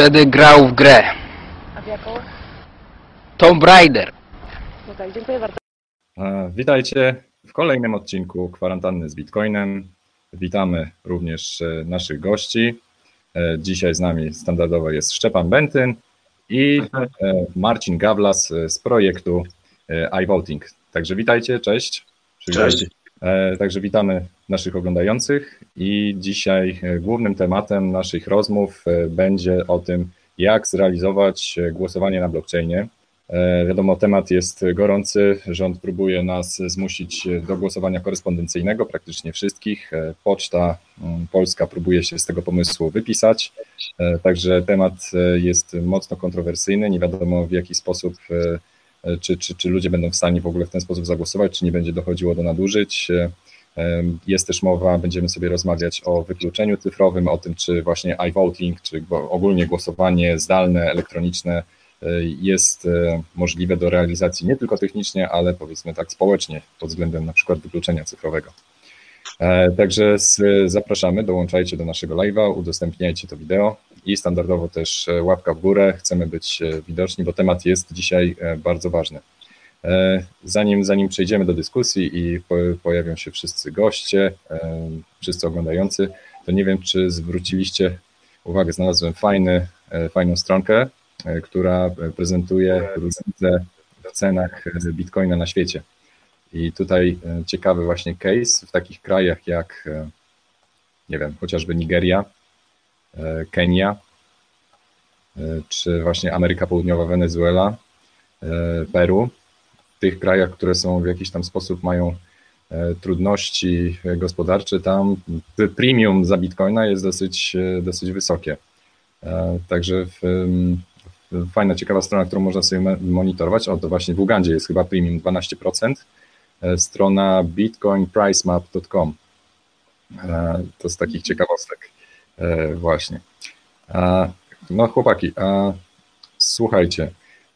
Będę grał w grę. A w jaką? Tomb Raider. Okej, dziękuję bardzo. Witajcie w kolejnym odcinku Kwarantanny z Bitcoinem. Witamy również e, naszych gości. E, Dzisiaj z nami standardowo jest Szczepan Bentyn i e, Marcin Gawlas z projektu iVoting. Także witajcie, cześć. Przywitajcie. E, Także witamy naszych oglądających i dzisiaj e, głównym tematem naszych rozmów e, będzie o tym, jak zrealizować głosowanie na blockchainie. Wiadomo, temat jest gorący. Rząd próbuje nas zmusić do głosowania korespondencyjnego, praktycznie wszystkich. Poczta mm, Polska próbuje się z tego pomysłu wypisać. Także temat jest mocno kontrowersyjny. Nie wiadomo w jaki sposób, czy, czy, czy ludzie będą w stanie w ogóle w ten sposób zagłosować, czy nie będzie dochodziło do nadużyć. E, e, Jest też mowa, będziemy sobie rozmawiać o wykluczeniu cyfrowym, o tym, czy właśnie iVoting, czy ogólnie głosowanie zdalne, elektroniczne jest e, możliwe do realizacji nie tylko technicznie, ale powiedzmy tak społecznie pod względem na przykład wykluczenia cyfrowego. E, Także zapraszamy, dołączajcie do naszego live'a, udostępniajcie to wideo i standardowo też e, łapka w górę, chcemy być e, widoczni, bo temat jest dzisiaj e, bardzo ważny. Zanim, zanim przejdziemy do dyskusji i po, pojawią się wszyscy goście, wszyscy oglądający, to nie wiem, czy zwróciliście uwagę, znalazłem fajny, fajną stronkę, która prezentuje różnice w cenach bitcoina na świecie. I tutaj ciekawy właśnie case w takich krajach jak, nie wiem, chociażby Nigeria, Kenia, e, czy właśnie Ameryka Południowa, Wenezuela, e, Peru. W tych krajach, które są w jakiś tam sposób mają e, trudności gospodarcze, tam premium za bitcoina jest dosyć, e, dosyć wysokie. E, Także w, fajna, ciekawa strona, którą można sobie monitorować. O, to właśnie w Ugandzie jest chyba premium 12%. E, Strona bitcoinpricemap.com. E, To z takich ciekawostek e, właśnie. No chłopaki, słuchajcie,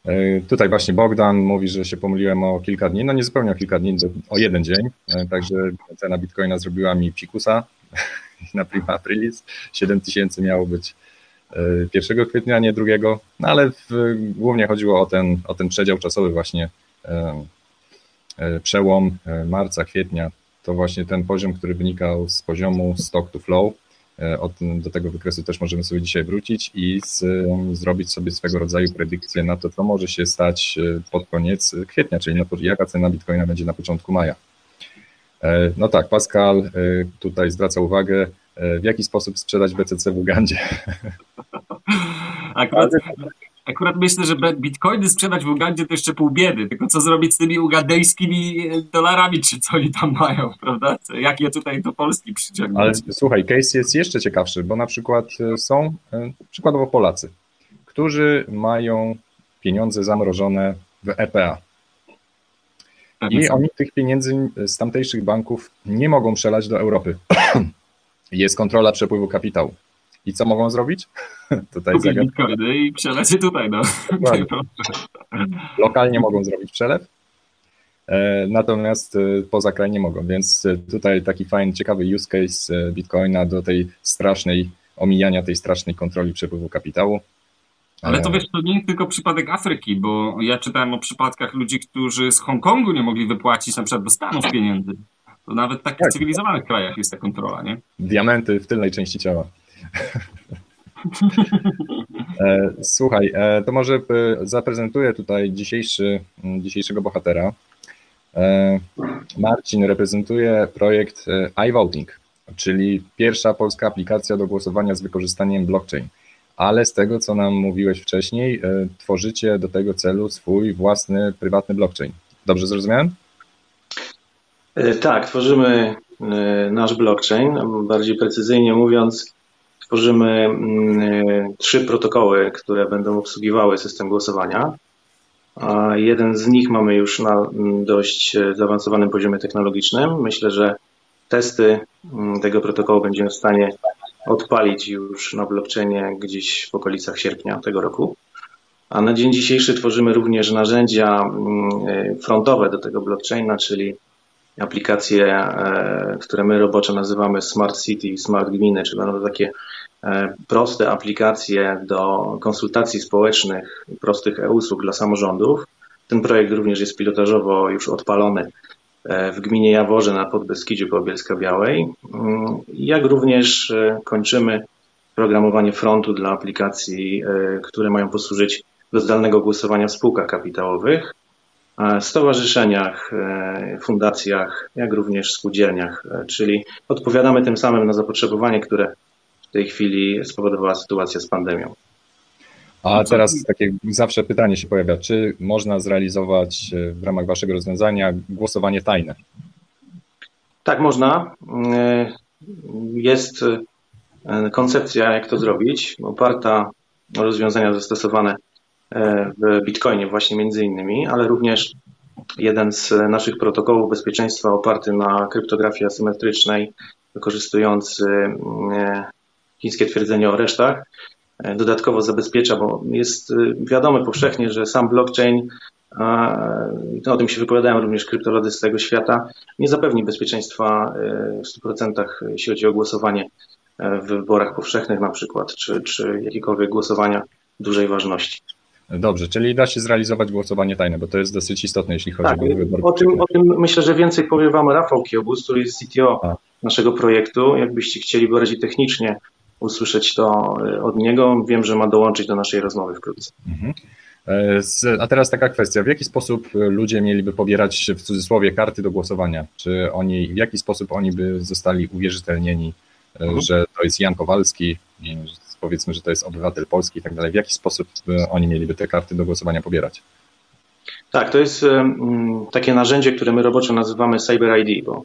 e, tutaj właśnie Bogdan mówi, że się pomyliłem o kilka dni, no nie zupełnie o kilka dni, o jeden dzień, e, także cena bitcoina zrobiła mi psikusa na prima aprilis, 7 tysięcy miało być e, 1 kwietnia, nie drugiego, no ale w, głównie chodziło o ten, o ten przedział czasowy właśnie, przełom marca, kwietnia, to właśnie ten poziom, który wynikał z poziomu stock to flow. E, do tego wykresu też możemy sobie dzisiaj wrócić i z, zrobić sobie swego rodzaju predykcję na to, co może się stać e, pod koniec kwietnia, czyli na, jaka cena bitcoina będzie na początku maja. E, No tak, Pascal tutaj zwraca uwagę, w jaki sposób sprzedać BCC w Ugandzie. Akurat, akurat myślę, że bitcoiny sprzedać w Ugandzie to jeszcze pół biedy, tylko co zrobić z tymi ugandejskimi e, dolarami, czy co oni tam mają, prawda? Jak je tutaj do Polski Ale przyciągnąć? słuchaj, case jest jeszcze ciekawszy, bo na przykład e, są e, przykładowo Polacy, którzy mają pieniądze zamrożone w EPA. I oni tych pieniędzy z tamtejszych banków nie mogą przelać do Europy. Jest kontrola przepływu kapitału. I co mogą zrobić? Tutaj Kupić bitcoiny i przelać je tutaj, no. Lokalnie mogą zrobić przelew, e, natomiast e, poza kraj nie mogą, więc e, tutaj taki fajny, ciekawy use case Bitcoina do tej strasznej, omijania tej strasznej kontroli przepływu kapitału. Ale to wiesz, to nie jest tylko przypadek Afryki, bo ja czytałem o przypadkach ludzi, którzy z Hongkongu nie mogli wypłacić na przykład do Stanów pieniędzy. To nawet w takich Tak. cywilizowanych krajach jest ta kontrola, nie? Diamenty w tylnej części ciała. E, Słuchaj, e, to może e, zaprezentuję tutaj dzisiejszy, m, dzisiejszego bohatera. Marcin reprezentuje projekt iVoting, czyli pierwsza polska aplikacja do głosowania z wykorzystaniem blockchain. Ale z tego, co nam mówiłeś wcześniej, tworzycie do tego celu swój własny, prywatny blockchain. Dobrze zrozumiałem? Tak, tworzymy nasz blockchain. Bardziej precyzyjnie mówiąc, tworzymy mm, trzy protokoły, które będą obsługiwały system głosowania. Jeden z nich mamy już na mm, dość e, zaawansowanym poziomie technologicznym. Myślę, że testy mm, tego protokołu będziemy w stanie odpalić już na blockchainie gdzieś w okolicach sierpnia tego roku. A na dzień dzisiejszy tworzymy również narzędzia e, frontowe do tego blockchaina, czyli aplikacje, e, które my roboczo nazywamy Smart City, Smart Gminy, czyli będą takie proste aplikacje do konsultacji społecznych, prostych e-usług dla samorządów. Ten projekt również jest pilotażowo już odpalony e, w gminie Jaworze na Podbeskidziu koło Białej. Mm, Jak również kończymy programowanie frontu dla aplikacji, które mają posłużyć do zdalnego głosowania w spółkach kapitałowych stowarzyszeniach, e, fundacjach, jak również spółdzielniach, e, czyli odpowiadamy tym samym na zapotrzebowanie, które tej chwili spowodowała sytuacja z pandemią. A teraz takie zawsze pytanie się pojawia, czy można zrealizować e, w ramach waszego rozwiązania głosowanie tajne? Tak, można. Jest koncepcja, jak to zrobić, oparta o rozwiązania zastosowane E, w Bitcoinie właśnie między innymi, ale również jeden z naszych protokołów bezpieczeństwa oparty na kryptografii asymetrycznej, wykorzystujący e, chińskie twierdzenie o resztach, e, dodatkowo zabezpiecza, bo jest wiadome powszechnie, że sam blockchain, no o tym się wypowiadają również kryptolody z tego świata, nie zapewni bezpieczeństwa w 100% jeśli chodzi o głosowanie w wyborach powszechnych na przykład, czy, czy jakiekolwiek głosowania dużej ważności. Dobrze, czyli da się zrealizować głosowanie tajne, bo to jest dosyć istotne, jeśli chodzi tak, o wybór. O tym, o tym myślę, że więcej powie Wam Rafał Kiobus, który jest CTO A. naszego projektu. Jakbyście chcieli bardziej technicznie usłyszeć to e, od niego, wiem, że ma dołączyć do naszej rozmowy wkrótce. Mhm. E, a teraz taka kwestia, w jaki sposób ludzie mieliby pobierać w cudzysłowie karty do głosowania? Czy oni, w jaki sposób oni by zostali uwierzytelnieni, e, mhm. że to jest Jan Kowalski, powiedzmy, że to jest obywatel polski i tak dalej, w jaki sposób oni mieliby te karty do głosowania pobierać? Tak, to jest takie narzędzie, które my roboczo nazywamy Cyber ID, bo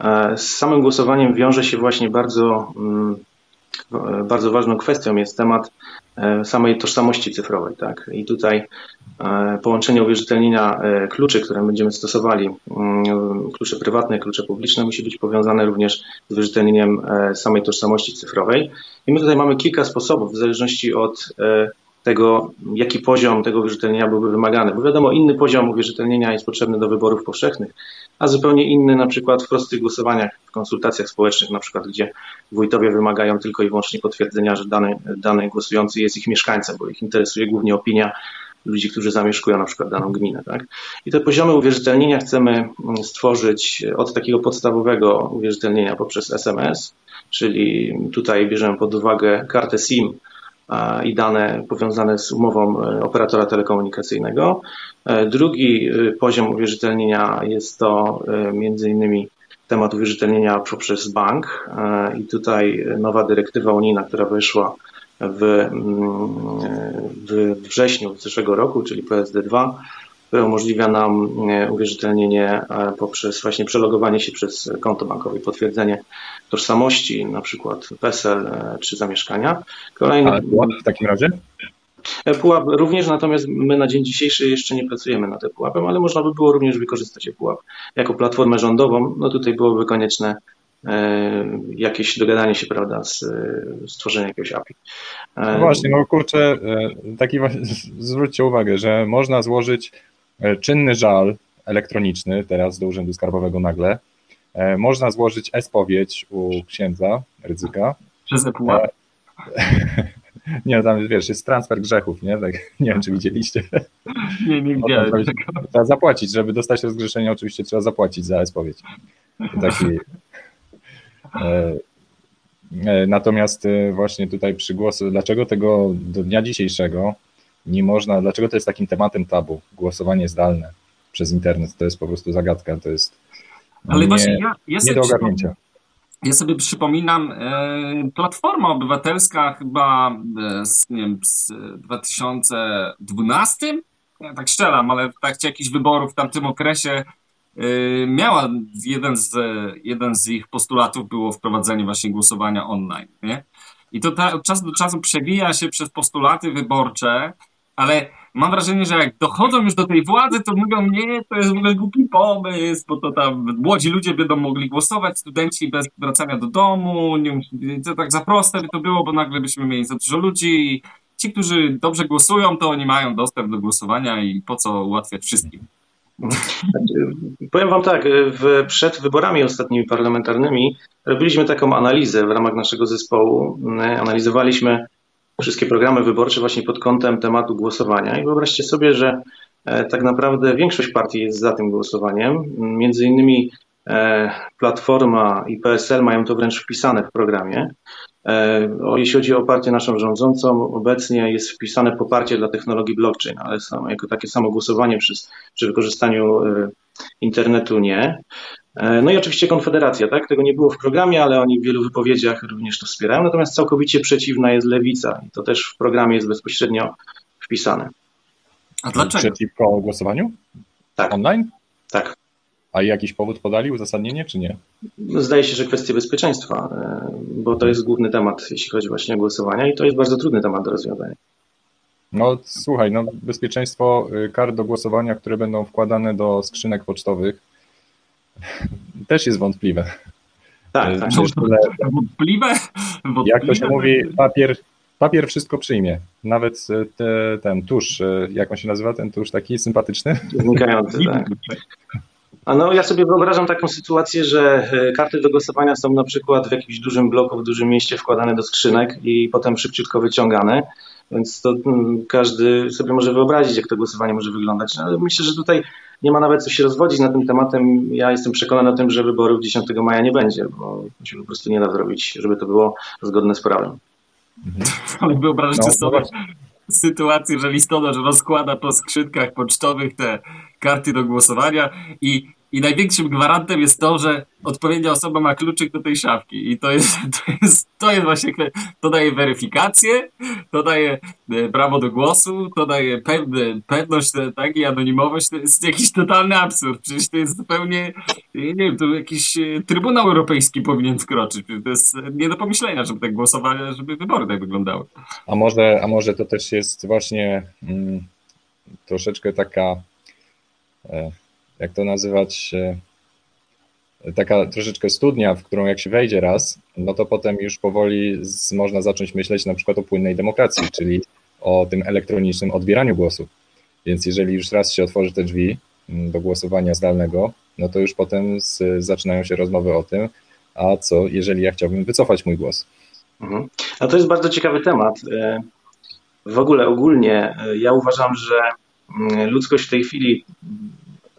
e, z samym głosowaniem wiąże się właśnie bardzo, bardzo ważną kwestią jest temat e, samej tożsamości cyfrowej. Tak? I tutaj e, połączenie uwierzytelnienia kluczy, które będziemy stosowali, klucze prywatne, klucze publiczne, musi być powiązane również z uwierzytelnieniem samej tożsamości cyfrowej. I my tutaj mamy kilka sposobów, w zależności od e, tego, jaki poziom tego uwierzytelnienia byłby wymagany. Bo wiadomo, inny poziom uwierzytelnienia jest potrzebny do wyborów powszechnych, a zupełnie inny na przykład w prostych głosowaniach, w konsultacjach społecznych, na przykład, gdzie wójtowie wymagają tylko i wyłącznie potwierdzenia, że dany, dany głosujący jest ich mieszkańcem, bo ich interesuje głównie opinia ludzi, którzy zamieszkują na przykład daną gminę. Tak? I te poziomy uwierzytelnienia chcemy mm, stworzyć od takiego podstawowego uwierzytelnienia poprzez SMS, czyli tutaj bierzemy pod uwagę kartę SIM i dane powiązane z umową e, operatora telekomunikacyjnego. E, drugi e, poziom uwierzytelnienia jest to między innymi temat uwierzytelnienia poprzez bank i tutaj nowa dyrektywa unijna, która weszła w, mm, w wrześniu zeszłego roku, czyli PSD2, które umożliwia nam e, uwierzytelnienie e, poprzez właśnie przelogowanie się przez konto bankowe i potwierdzenie tożsamości, na przykład PESEL e, czy zamieszkania. Kolejny... Ale pułap w takim razie? Pułap również, natomiast my na dzień dzisiejszy jeszcze nie pracujemy nad tym pułapem, ale można by było również wykorzystać pułap jako platformę rządową. No tutaj byłoby konieczne jakieś dogadanie się, prawda, z stworzeniem jakiegoś API. No właśnie, no kurczę, taki zwróćcie uwagę, że można złożyć czynny żal elektroniczny, teraz do Urzędu Skarbowego nagle, e, można złożyć e-spowiedź u księdza ryzyka. Przez ePUAP. Nie, tam wiesz, jest transfer grzechów, nie? Tak, nie wiem, czy widzieliście. Nie, nie widziałem. Trzeba zapłacić, żeby dostać rozgrzeszenie, oczywiście trzeba zapłacić za e-spowiedź. Taki, e, Natomiast właśnie tutaj przy głosu, dlaczego tego do dnia dzisiejszego nie można, dlaczego to jest takim tematem tabu, głosowanie zdalne przez internet, to jest po prostu zagadka, to jest Ale nie, właśnie ja, ja nie do ogarnięcia. Ja sobie przypominam, e, Platforma Obywatelska chyba e, z, nie wiem, z 2012, ja tak strzelam, ale w trakcie jakichś wyborów w tamtym okresie e, miała, jeden z, jeden z ich postulatów było wprowadzenie właśnie głosowania online, nie? I to ta, od czasu do czasu przewija się przez postulaty wyborcze, ale mam wrażenie, że jak dochodzą już do tej władzy, to mówią, nie, to jest w ogóle głupi pomysł, bo to tam młodzi ludzie będą mogli głosować, studenci bez wracania do domu, nie, to tak za proste by to było, bo nagle byśmy mieli za dużo ludzi i ci, którzy dobrze głosują, to oni mają dostęp do głosowania i po co ułatwiać wszystkim. Powiem Wam tak, w, przed wyborami ostatnimi parlamentarnymi robiliśmy taką analizę w ramach naszego zespołu. Analizowaliśmy wszystkie programy wyborcze właśnie pod kątem tematu głosowania i wyobraźcie sobie, że e, tak naprawdę większość partii jest za tym głosowaniem. Między innymi e, Platforma i PSL mają to wręcz wpisane w programie. E, jeśli chodzi o partię naszą rządzącą, obecnie jest wpisane poparcie dla technologii blockchain, ale jako takie samo głosowanie przy, przy wykorzystaniu internetu nie. No i oczywiście Konfederacja, tak? Tego nie było w programie, ale oni w wielu wypowiedziach również to wspierają. Natomiast całkowicie przeciwna jest Lewica i to też w programie jest bezpośrednio wpisane. A dlaczego? Przeciwko głosowaniu? Tak. Online? Tak. A jakiś powód podali, uzasadnienie, czy nie? Zdaje się, że kwestie bezpieczeństwa, bo to jest główny temat, jeśli chodzi właśnie o głosowania i to jest bardzo trudny temat do rozwiązania. No słuchaj, no bezpieczeństwo y, kart do głosowania, które będą wkładane do skrzynek pocztowych, też jest wątpliwe. Tak, tak. Tyle, wątpliwe? wątpliwe? Jak to się mówi, papier, papier wszystko przyjmie. Nawet te, ten tusz, jak on się nazywa, ten tusz taki sympatyczny? Znikający, tak. A no, ja sobie wyobrażam taką sytuację, że karty do głosowania są na przykład w jakimś dużym bloku, w dużym mieście wkładane do skrzynek i potem szybciutko wyciągane. Więc to każdy sobie może wyobrazić, jak to głosowanie może wyglądać. No, ale myślę, że tutaj nie ma nawet co się rozwodzić na tym tematem. Ja jestem przekonany o tym, że wyborów 10 maja nie będzie, bo się po prostu nie da zrobić, żeby to było zgodne z prawem. Ale wyobraźcie no, sobie sytuację, że listonosz rozkłada po skrzynkach pocztowych te karty do głosowania i i największym gwarantem jest to, że odpowiednia osoba ma kluczyk do tej szafki. I to jest, to jest, to jest właśnie, to daje weryfikację, to daje e, prawo do głosu, to daje pewność tak, i anonimowość. To jest jakiś totalny absurd. Przecież to jest zupełnie, nie wiem, to jakiś e, Trybunał Europejski powinien wkroczyć. To jest nie do pomyślenia, żeby tak głosowania, żeby wybory tak wyglądały. A może, a może to też jest właśnie mm, troszeczkę taka. E jak to nazywać, e, taka troszeczkę studnia, w którą jak się wejdzie raz, no to potem już powoli z, można zacząć myśleć na przykład o płynnej demokracji, czyli o tym elektronicznym odbieraniu głosu. Więc jeżeli już raz się otworzy te drzwi mm, do głosowania zdalnego, no to już potem z, zaczynają się rozmowy o tym, a co jeżeli ja chciałbym wycofać mój głos. Mhm. No to jest bardzo ciekawy temat. E, w ogóle ogólnie e, ja uważam, że mm, ludzkość w tej chwili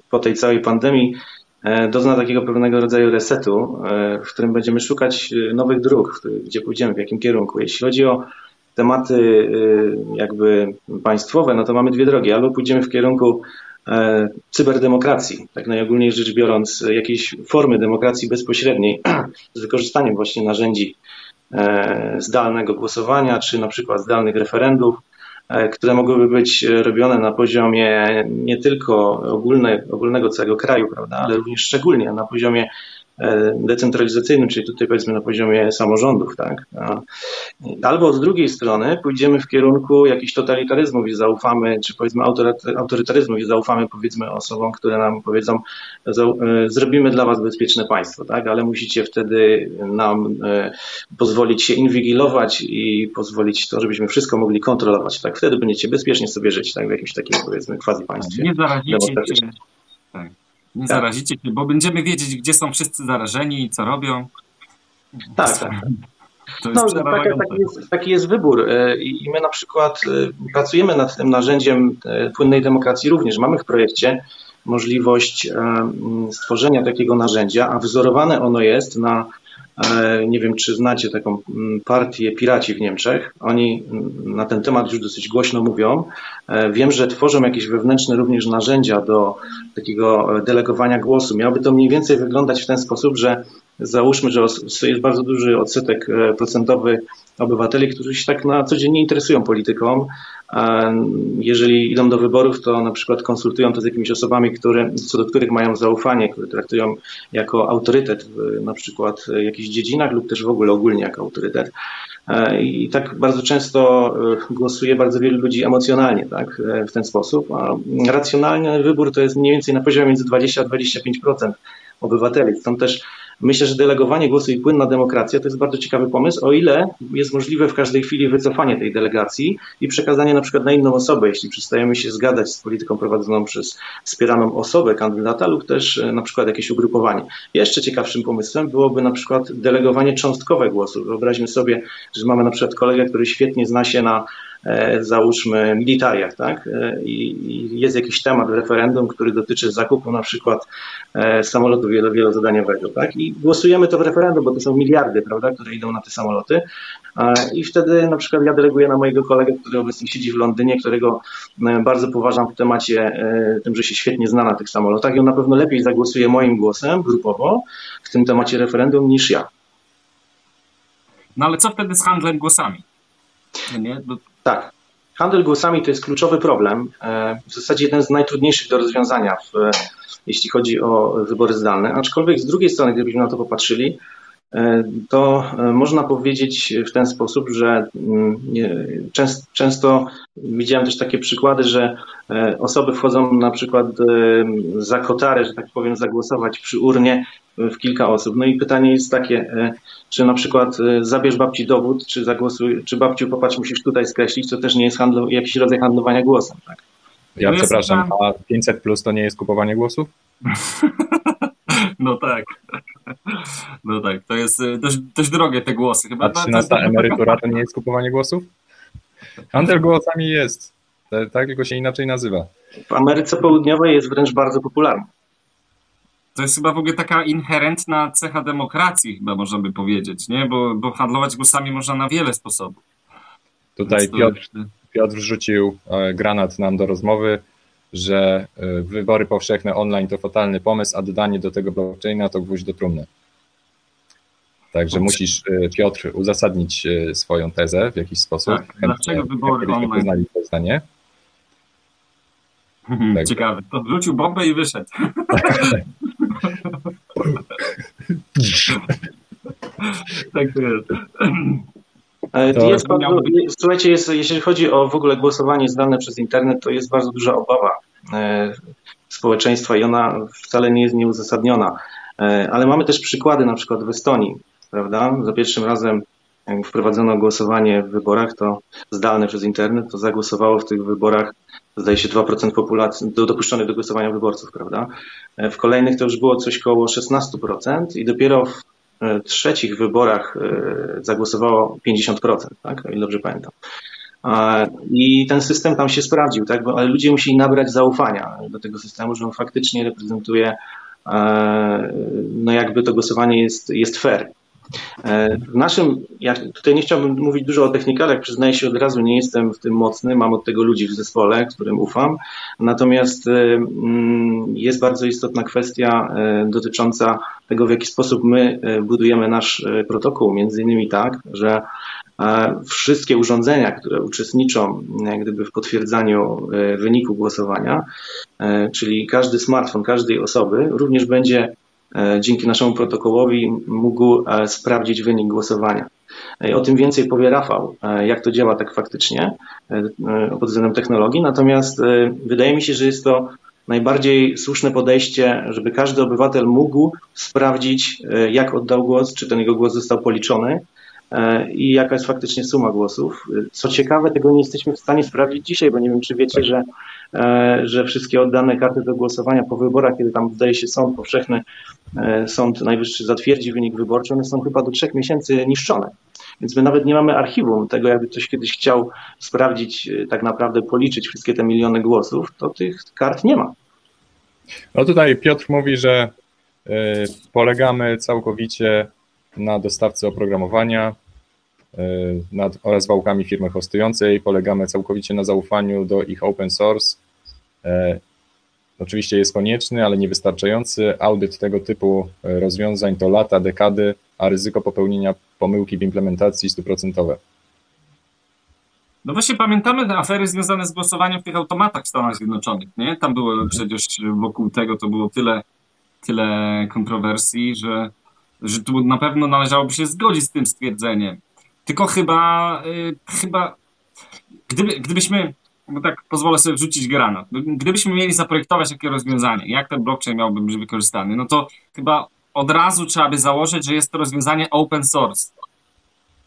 po tej całej pandemii e, dozna takiego pewnego rodzaju resetu, e, w którym będziemy szukać e, nowych dróg, gdzie pójdziemy, w jakim kierunku. Jeśli chodzi o tematy jakby państwowe, no to mamy dwie drogi. Albo pójdziemy w kierunku cyberdemokracji, tak najogólniej rzecz biorąc, jakiejś formy demokracji bezpośredniej z wykorzystaniem właśnie narzędzi zdalnego głosowania, czy na przykład zdalnych referendów, które mogłyby być robione na poziomie nie tylko ogólne, ogólnego całego kraju, prawda, ale również szczególnie na poziomie E, decentralizacyjnym, czyli tutaj powiedzmy na poziomie samorządów, tak? Albo z drugiej strony pójdziemy w kierunku jakichś totalitaryzmów i zaufamy, czy powiedzmy autorytaryzmów i zaufamy powiedzmy osobom, które nam powiedzą, e, zrobimy dla was bezpieczne państwo, tak? Ale musicie wtedy nam e, pozwolić się inwigilować i pozwolić to, żebyśmy wszystko mogli kontrolować, tak? Wtedy będziecie bezpiecznie sobie żyć, tak? W jakimś takim powiedzmy quasi państwie. Nie zarazicie się. Tak nie tak. zarazicie się, bo będziemy wiedzieć, gdzie są wszyscy zarażeni i co robią. Tak, tak. No, taki, taki, jest, taki jest wybór e, i my na przykład e, pracujemy nad tym narzędziem e, płynnej demokracji również. Mamy w projekcie możliwość stworzenia takiego narzędzia, a wzorowane ono jest na nie wiem, czy znacie taką partię Piraci w Niemczech. Oni na ten temat już dosyć głośno mówią. Wiem, że tworzą jakieś wewnętrzne również narzędzia do takiego delegowania głosu. Miałoby to mniej więcej wyglądać w ten sposób, że załóżmy, że jest bardzo duży odsetek procentowy obywateli, którzy się tak na co dzień nie interesują polityką. Jeżeli idą do wyborów, to na przykład konsultują to z jakimiś osobami, które, co do których mają zaufanie, które traktują jako autorytet w na przykład jakichś dziedzinach lub też w ogóle ogólnie jako autorytet. E, I tak bardzo często e, głosuje bardzo wielu ludzi emocjonalnie tak, e, w ten sposób, a racjonalny wybór to jest mniej więcej na poziomie między 20 a 25% obywateli. Stąd też myślę, że delegowanie głosu i płynna demokracja to jest bardzo ciekawy pomysł, o ile jest możliwe w każdej chwili wycofanie tej delegacji i przekazanie na przykład na inną osobę, jeśli przestajemy się zgadzać z polityką prowadzoną przez wspieraną osobę kandydata lub też e, na przykład jakieś ugrupowanie. Jeszcze ciekawszym pomysłem byłoby na przykład delegowanie cząstkowe głosu. Wyobraźmy sobie, że mamy na przykład kolegę, który świetnie zna się na załóżmy militariach, tak? E, I jest jakiś temat referendum, który dotyczy zakupu na przykład e, samolotu wielozadaniowego, tak? I głosujemy to w referendum, bo to są miliardy, prawda, które idą na te samoloty. I wtedy na przykład ja deleguję na mojego kolegę, który obecnie siedzi w Londynie, którego bardzo poważam w temacie tym, że się świetnie zna na tych samolotach i on na pewno lepiej zagłosuje moim głosem grupowo w tym temacie referendum niż ja. No ale co wtedy z handlem głosami? No nie? Tak. Handel głosami to jest kluczowy problem. E, w zasadzie jeden z najtrudniejszych do rozwiązania, w, jeśli chodzi o wybory zdalne. Aczkolwiek z drugiej strony, gdybyśmy na to popatrzyli, e, to e, można powiedzieć w ten sposób, że mm, często widziałem też takie przykłady, że osoby wchodzą na przykład za kotary, że tak powiem, zagłosować przy urnie w kilka osób. No i pytanie jest takie, e, czy na przykład e, zabierz babci dowód, czy zagłosuj, czy babciu popatrz, musisz tutaj skreślić, to też nie jest handlu, jakiś rodzaj handlowania głosem, tak? Ja no przepraszam, a 500 plus to nie jest kupowanie głosów? No tak. No tak, to jest e, dość, dość drogie te głosy. Chyba a 13 emerytura to nie jest kupowanie głosów? Handel głosami jest, tak tylko się inaczej nazywa. W Ameryce Południowej jest wręcz bardzo popularny. To jest chyba w ogóle taka inherentna cecha demokracji, chyba można by powiedzieć, nie? Bo, bo handlować głosami można na wiele sposobów. Tutaj Piotr, Piotr wrzucił e, granat nam do rozmowy, że e, wybory powszechne online to fatalny pomysł, a dodanie do tego blockchaina to gwóźdź do trumny. Także musisz, e, Piotr, uzasadnić swoją tezę w jakiś sposób. Tak, dlaczego wybory online? To zdanie. Tak. Ciekawe. To wrzucił bombę i wyszedł. tak to jest. To jest bardzo, słuchajcie, jest, jeśli chodzi o w ogóle głosowanie zdalne przez internet, to jest bardzo duża obawa e, społeczeństwa i ona wcale nie jest nieuzasadniona. E, ale mamy też przykłady, na przykład w Estonii, prawda? Za pierwszym razem jak wprowadzono głosowanie w wyborach, to zdalne przez internet, to zagłosowało w tych wyborach, zdaje się, 2% populacji do, dopuszczonych do głosowania wyborców, prawda? E, w kolejnych to już było coś koło 16% i dopiero w e, trzecich wyborach e, zagłosowało 50%, tak? O ile dobrze pamiętam. I ten system tam się sprawdził, tak? ale ludzie musieli nabrać zaufania do tego systemu, że on faktycznie reprezentuje, no jakby to głosowanie jest, jest fair. E, w naszym, ja tutaj nie chciałbym mówić dużo o technikalach, przyznaję się od razu, nie jestem w tym mocny, mam od tego ludzi w zespole, którym ufam. Natomiast e, mm, jest bardzo istotna kwestia e, dotycząca tego, w jaki sposób my budujemy nasz protokół. Między innymi tak, że wszystkie urządzenia, które uczestniczą gdyby w potwierdzaniu wyniku głosowania, czyli każdy smartfon każdej osoby również będzie E, dzięki naszemu protokołowi mógł e, sprawdzić wynik głosowania. E, o tym więcej powie Rafał, jak to działa tak faktycznie pod względem technologii. Natomiast wydaje mi się, że jest to najbardziej słuszne podejście, żeby każdy obywatel mógł sprawdzić, jak oddał głos, czy ten jego głos został policzony i jaka jest faktycznie suma głosów. Co ciekawe, tego nie jesteśmy w stanie sprawdzić dzisiaj, bo nie wiem, czy wiecie, że, że wszystkie oddane karty do głosowania po wyborach, kiedy tam zdaje się sąd powszechny E, Sąd Najwyższy zatwierdzi wynik wyborczy, one są chyba do trzech miesięcy niszczone. Więc my nawet nie mamy archiwum tego, jakby ktoś kiedyś chciał sprawdzić, e, tak naprawdę policzyć wszystkie te miliony głosów, to tych kart nie ma. No tutaj Piotr mówi, że e, polegamy całkowicie na dostawcy oprogramowania nad, oraz wałkami firmy hostującej, polegamy całkowicie na zaufaniu do ich open source oczywiście jest konieczny, ale niewystarczający. Audyt tego typu e, rozwiązań to lata, dekady, a ryzyko popełnienia pomyłki w implementacji stuprocentowe. No właśnie pamiętamy afery związane z głosowaniem w tych automatach w Stanach Zjednoczonych, nie? Tam było przecież wokół tego to było tyle, tyle kontrowersji, że, że tu na pewno należałoby się zgodzić z tym stwierdzeniem. Tylko chyba, yy, chyba gdyby, gdybyśmy bo tak pozwolę sobie wrzucić granat. No, Gdybyśmy mieli zaprojektować takie rozwiązanie, jak ten blockchain miałby być wykorzystany, no to chyba od razu trzeba by założyć, że jest to rozwiązanie open source.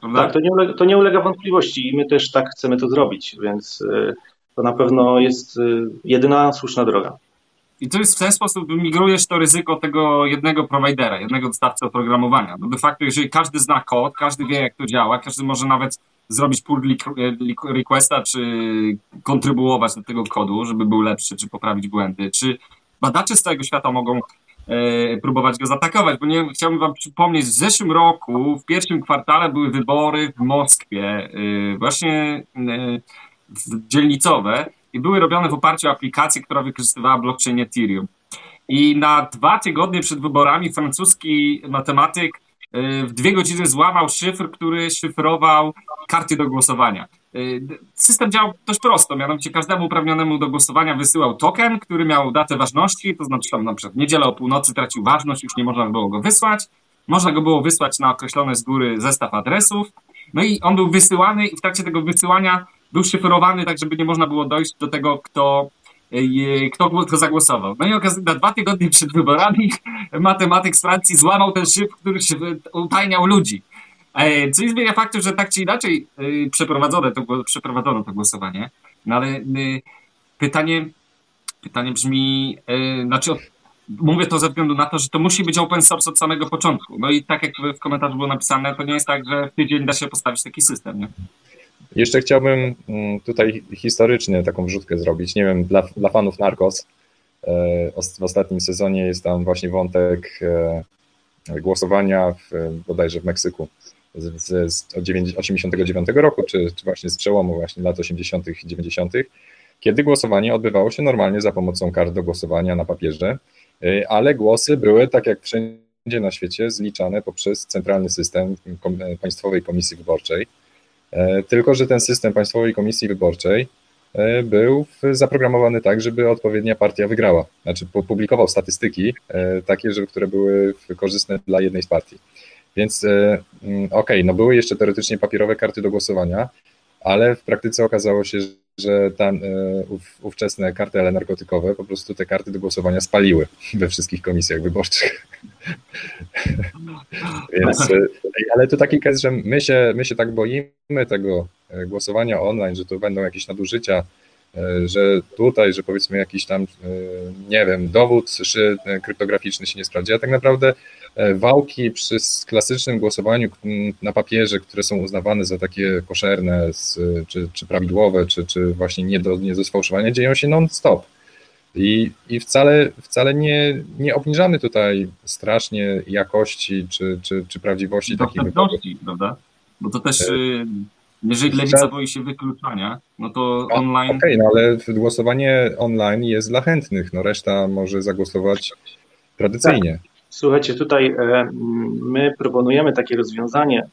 Prawda? Tak, to nie, ulega, to nie ulega wątpliwości i my też tak chcemy to zrobić, więc y, to na pewno jest y, jedyna słuszna droga. I to jest w ten sposób, migrujesz to ryzyko tego jednego prowajdera, jednego dostawcy oprogramowania. No de facto, jeżeli każdy zna kod, każdy wie, jak to działa, każdy może nawet zrobić pull requesta, czy kontrybuować do tego kodu, żeby był lepszy, czy poprawić błędy, czy badacze z całego świata mogą e, próbować go zaatakować, bo nie chciałbym wam przypomnieć, w zeszłym roku, w pierwszym kwartale były wybory w Moskwie, e, właśnie e, dzielnicowe i były robione w oparciu o aplikację, która wykorzystywała blockchain Ethereum. I na dwa tygodnie przed wyborami francuski matematyk w dwie godziny złamał szyfr, który szyfrował karty do głosowania. D- System działał dość prosto, mianowicie każdemu uprawnionemu do głosowania wysyłał token, który miał datę ważności, to znaczy tam na przykład w niedzielę o północy tracił ważność, już nie można było go wysłać. Można go było wysłać na określony z góry zestaw adresów. No i on był wysyłany i w trakcie tego wysyłania był szyfrowany, tak żeby nie można było dojść do tego, kto, e, kto, kto zagłosował. No i okazuje na dwa tygodnie przed wyborami matematyk z Francji złamał ten szyfr, który szyf- utajniał ludzi. E, Co nie zmienia faktu, że tak czy inaczej e, przeprowadzono to, przeprowadzono to głosowanie. No ale e, pytanie, pytanie brzmi, e, znaczy mówię to ze względu na to, że to musi być open source od samego początku. No i tak jak w komentarzu było napisane, to nie jest tak, że w tydzień da się postawić taki system, nie? Jeszcze chciałbym mm, tutaj historycznie taką wrzutkę zrobić. Nie wiem, dla, dla fanów Narcos e, w ostatnim sezonie jest tam właśnie wątek e, głosowania w, bodajże w Meksyku z, z, z od 89 roku, czy, czy właśnie z przełomu właśnie lat 80. i 90., kiedy głosowanie odbywało się normalnie za pomocą kart do głosowania na papierze, e, ale głosy były, tak jak wszędzie na świecie, zliczane poprzez centralny system Państwowej Komisji Wyborczej. E, Tylko, że ten system Państwowej Komisji Wyborczej e, był zaprogramowany tak, żeby odpowiednia partia wygrała. Znaczy pu- publikował statystyki e, takie, że, które były korzystne dla jednej z partii. Więc mm, okej, no były jeszcze teoretycznie papierowe karty do głosowania, ale w praktyce okazało się, że tam e, ów, ówczesne kartele narkotykowe po prostu te karty do głosowania spaliły we wszystkich komisjach wyborczych. Więc, e, ale to taki case, że my się, my się tak boimy tego e, głosowania online, że to będą jakieś nadużycia, że tutaj, że powiedzmy jakiś tam, e, nie wiem, dowód e, kryptograficzny się nie sprawdzi, a tak naprawdę e, wałki przy klasycznym głosowaniu na papierze, które są uznawane za takie koszerne, czy, czy prawidłowe, czy, czy właśnie nie do, nie do sfałszowania, dzieją się non-stop. I, i wcale, wcale nie, nie obniżamy tutaj strasznie jakości czy, czy, czy prawdziwości wyborów. dostępności, prawda? Bo to też, E, y, jeżeli lewica boi się wykluczania, no to online... Okej, no ale głosowanie online jest dla chętnych, no reszta może zagłosować tradycyjnie. Słuchajcie, tutaj e, my proponujemy takie rozwiązanie,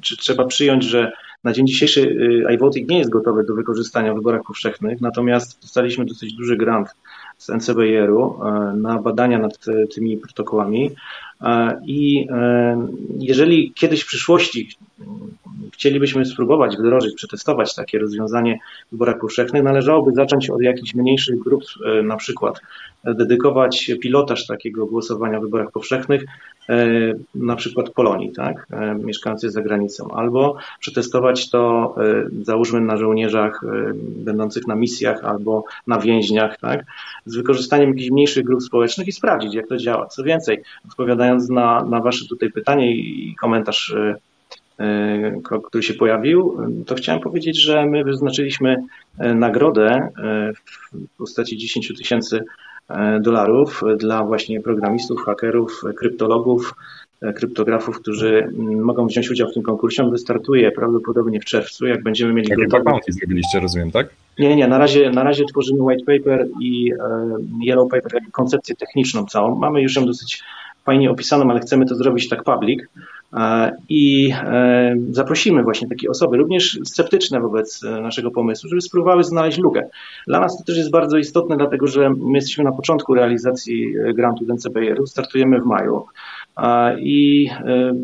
czy trzeba przyjąć, że na dzień dzisiejszy y, iVoting nie jest gotowy do wykorzystania w wyborach powszechnych, natomiast dostaliśmy dosyć duży grant z NCBR-u e, na badania nad e, tymi protokołami. E, i e, jeżeli kiedyś w przyszłości chcielibyśmy spróbować wdrożyć, przetestować takie rozwiązanie w wyborach powszechnych, należałoby zacząć od jakichś mniejszych grup, e, na przykład dedykować pilotaż takiego głosowania w wyborach powszechnych, e, na przykład Polonii, tak, e, mieszkającej za granicą, albo przetestować to, e, załóżmy, na żołnierzach e, będących na misjach albo na więźniach, tak, z wykorzystaniem jakichś mniejszych grup społecznych i sprawdzić, jak to działa. Co więcej, odpowiadając na, na Wasze tutaj pytanie i komentarz, e, e, ko- który się pojawił, e, to chciałem powiedzieć, że my wyznaczyliśmy e, nagrodę e, w postaci 10 tysięcy e, dolarów dla właśnie programistów, hakerów, e, kryptologów, e, kryptografów, którzy mm, mogą wziąć udział w tym konkursie. On wystartuje prawdopodobnie w czerwcu, jak będziemy mieli gotowy- bounty zrobiliście, rozumiem, tak? nie, nie, na razie, na razie tworzymy white paper i e, yellow paper, koncepcję techniczną całą. Mamy już ją dosyć fajnie opisaną, ale chcemy to zrobić tak public. E, I e, zaprosimy właśnie takie osoby, również sceptyczne wobec e, naszego pomysłu, żeby spróbowały znaleźć lukę. Dla nas to też jest bardzo istotne, dlatego że my jesteśmy na początku realizacji grantu z NCBR-u, startujemy w maju. i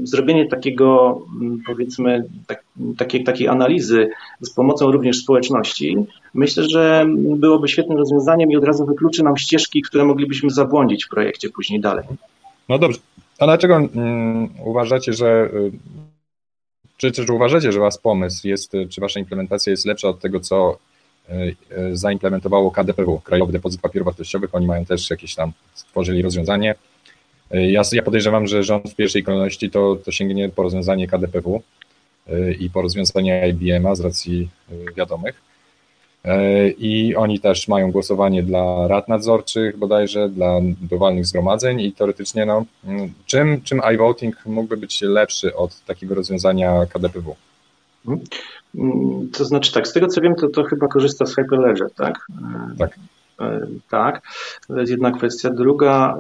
zrobienie takiego, powiedzmy, tak, takiej, takiej analizy z pomocą również społeczności, myślę, że byłoby świetnym rozwiązaniem i od razu wykluczy nam ścieżki, które moglibyśmy zabłądzić w projekcie później dalej. No dobrze. A dlaczego um, uważacie, że czy też uważacie, że wasz pomysł jest, czy wasza implementacja jest lepsza od tego, co zaimplementowało KDPW, Krajowy Depozyt Papierów Wartościowych, oni mają też jakieś tam, stworzyli rozwiązanie. Ja, ja podejrzewam, że rząd w pierwszej kolejności to, to sięgnie po rozwiązanie KDPW i po rozwiązanie IBM-a z racji wiadomych. I oni też mają głosowanie dla rad nadzorczych bodajże, dla dowolnych zgromadzeń i teoretycznie no, czym, czym iVoting mógłby być lepszy od takiego rozwiązania KDPW? To znaczy tak, z tego co wiem, to, to chyba korzysta z Hyperledger, tak? Tak. Tak, to jest jedna kwestia. Druga,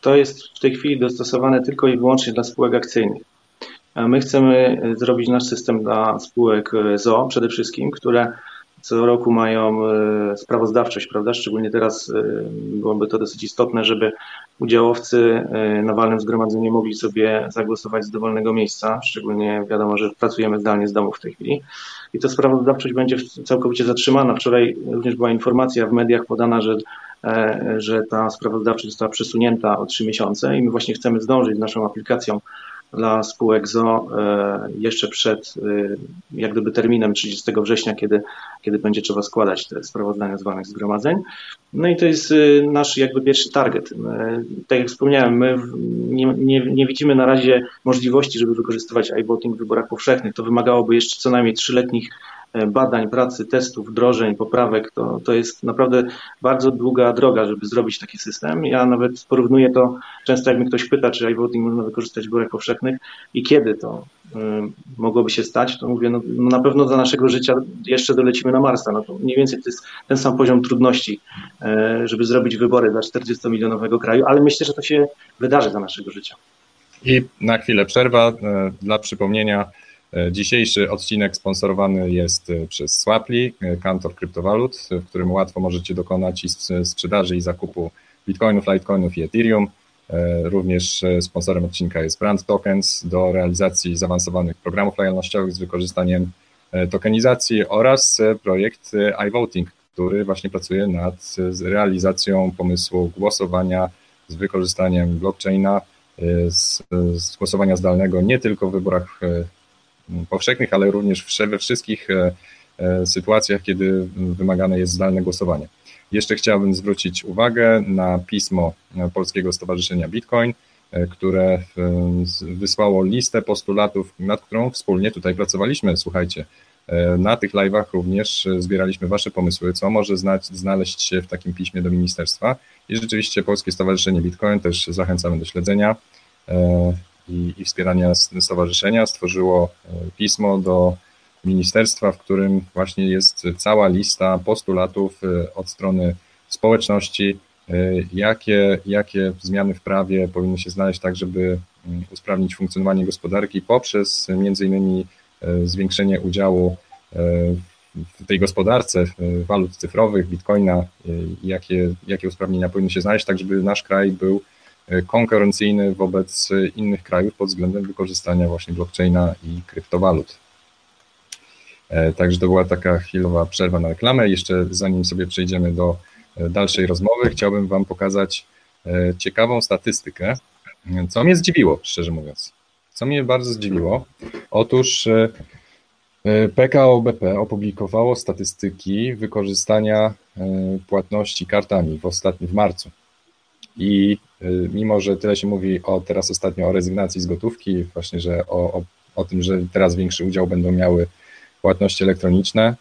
to jest w tej chwili dostosowane tylko i wyłącznie dla spółek akcyjnych. My chcemy zrobić nasz system dla spółek ZO przede wszystkim, które co roku mają sprawozdawczość, prawda? Szczególnie teraz byłoby to dosyć istotne, żeby udziałowcy na walnym zgromadzeniu mogli sobie zagłosować z dowolnego miejsca. Szczególnie wiadomo, że pracujemy zdalnie z domu w tej chwili. I to sprawozdawczość będzie całkowicie zatrzymana. Wczoraj również była informacja w mediach podana, że, że ta sprawozdawczość została przesunięta o trzy miesiące i my właśnie chcemy zdążyć z naszą aplikacją dla spółek ZO jeszcze przed jak gdyby terminem 30 września, kiedy, kiedy będzie trzeba składać te sprawozdania z zgromadzeń. No i to jest nasz jakby pierwszy target. Tak jak wspomniałem, my nie, nie, nie widzimy na razie możliwości, żeby wykorzystywać iVoting w wyborach powszechnych. To wymagałoby jeszcze co najmniej trzyletnich badań, pracy, testów, wdrożeń, poprawek, to, to jest naprawdę bardzo długa droga, żeby zrobić taki system. Ja nawet porównuję to, często jak mnie ktoś pyta, czy iVoting można wykorzystać w wyborach powszechnych i kiedy to y, mogłoby się stać, to mówię, no, no, na pewno za naszego życia jeszcze dolecimy na Marsa. No to mniej więcej to jest ten sam poziom trudności, y, żeby zrobić wybory dla 40-milionowego kraju, ale myślę, że to się wydarzy za naszego życia. I na chwilę przerwa y, dla przypomnienia. Dzisiejszy odcinek sponsorowany jest przez Swapli, kantor kryptowalut, w którym łatwo możecie dokonać i sprzedaży i zakupu bitcoinów, litecoinów i ethereum. Również sponsorem odcinka jest Brand Tokens do realizacji zaawansowanych programów lojalnościowych z wykorzystaniem tokenizacji oraz projekt iVoting, który właśnie pracuje nad realizacją pomysłu głosowania z wykorzystaniem blockchaina, z, z głosowania zdalnego nie tylko w wyborach powszechnych, ale również we wszystkich sytuacjach, kiedy wymagane jest zdalne głosowanie. Jeszcze chciałbym zwrócić uwagę na pismo Polskiego Stowarzyszenia Bitcoin, które wysłało listę postulatów, nad którą wspólnie tutaj pracowaliśmy. Słuchajcie, na tych live'ach również zbieraliśmy Wasze pomysły, co może znać, znaleźć się w takim piśmie do ministerstwa. I rzeczywiście Polskie Stowarzyszenie Bitcoin też zachęcamy do śledzenia i, i wspierania stowarzyszenia stworzyło pismo do ministerstwa, w którym właśnie jest cała lista postulatów od strony społeczności, jakie, jakie zmiany w prawie powinny się znaleźć tak, żeby usprawnić funkcjonowanie gospodarki poprzez między innymi zwiększenie udziału w tej gospodarce walut cyfrowych, bitcoina, jakie, jakie usprawnienia powinny się znaleźć, tak żeby nasz kraj był konkurencyjny wobec innych krajów pod względem wykorzystania właśnie blockchaina i kryptowalut. Także to była taka chwilowa przerwa na reklamę. Jeszcze zanim sobie przejdziemy do dalszej rozmowy, chciałbym Wam pokazać ciekawą statystykę, co mnie zdziwiło, szczerze mówiąc. Co mnie bardzo zdziwiło, otóż PKO BP opublikowało statystyki wykorzystania płatności kartami w ostatnim w marcu. I mimo, że tyle się mówi o teraz ostatnio o rezygnacji z gotówki, właśnie, że o, o, o tym, że teraz większy udział będą miały płatności elektroniczne,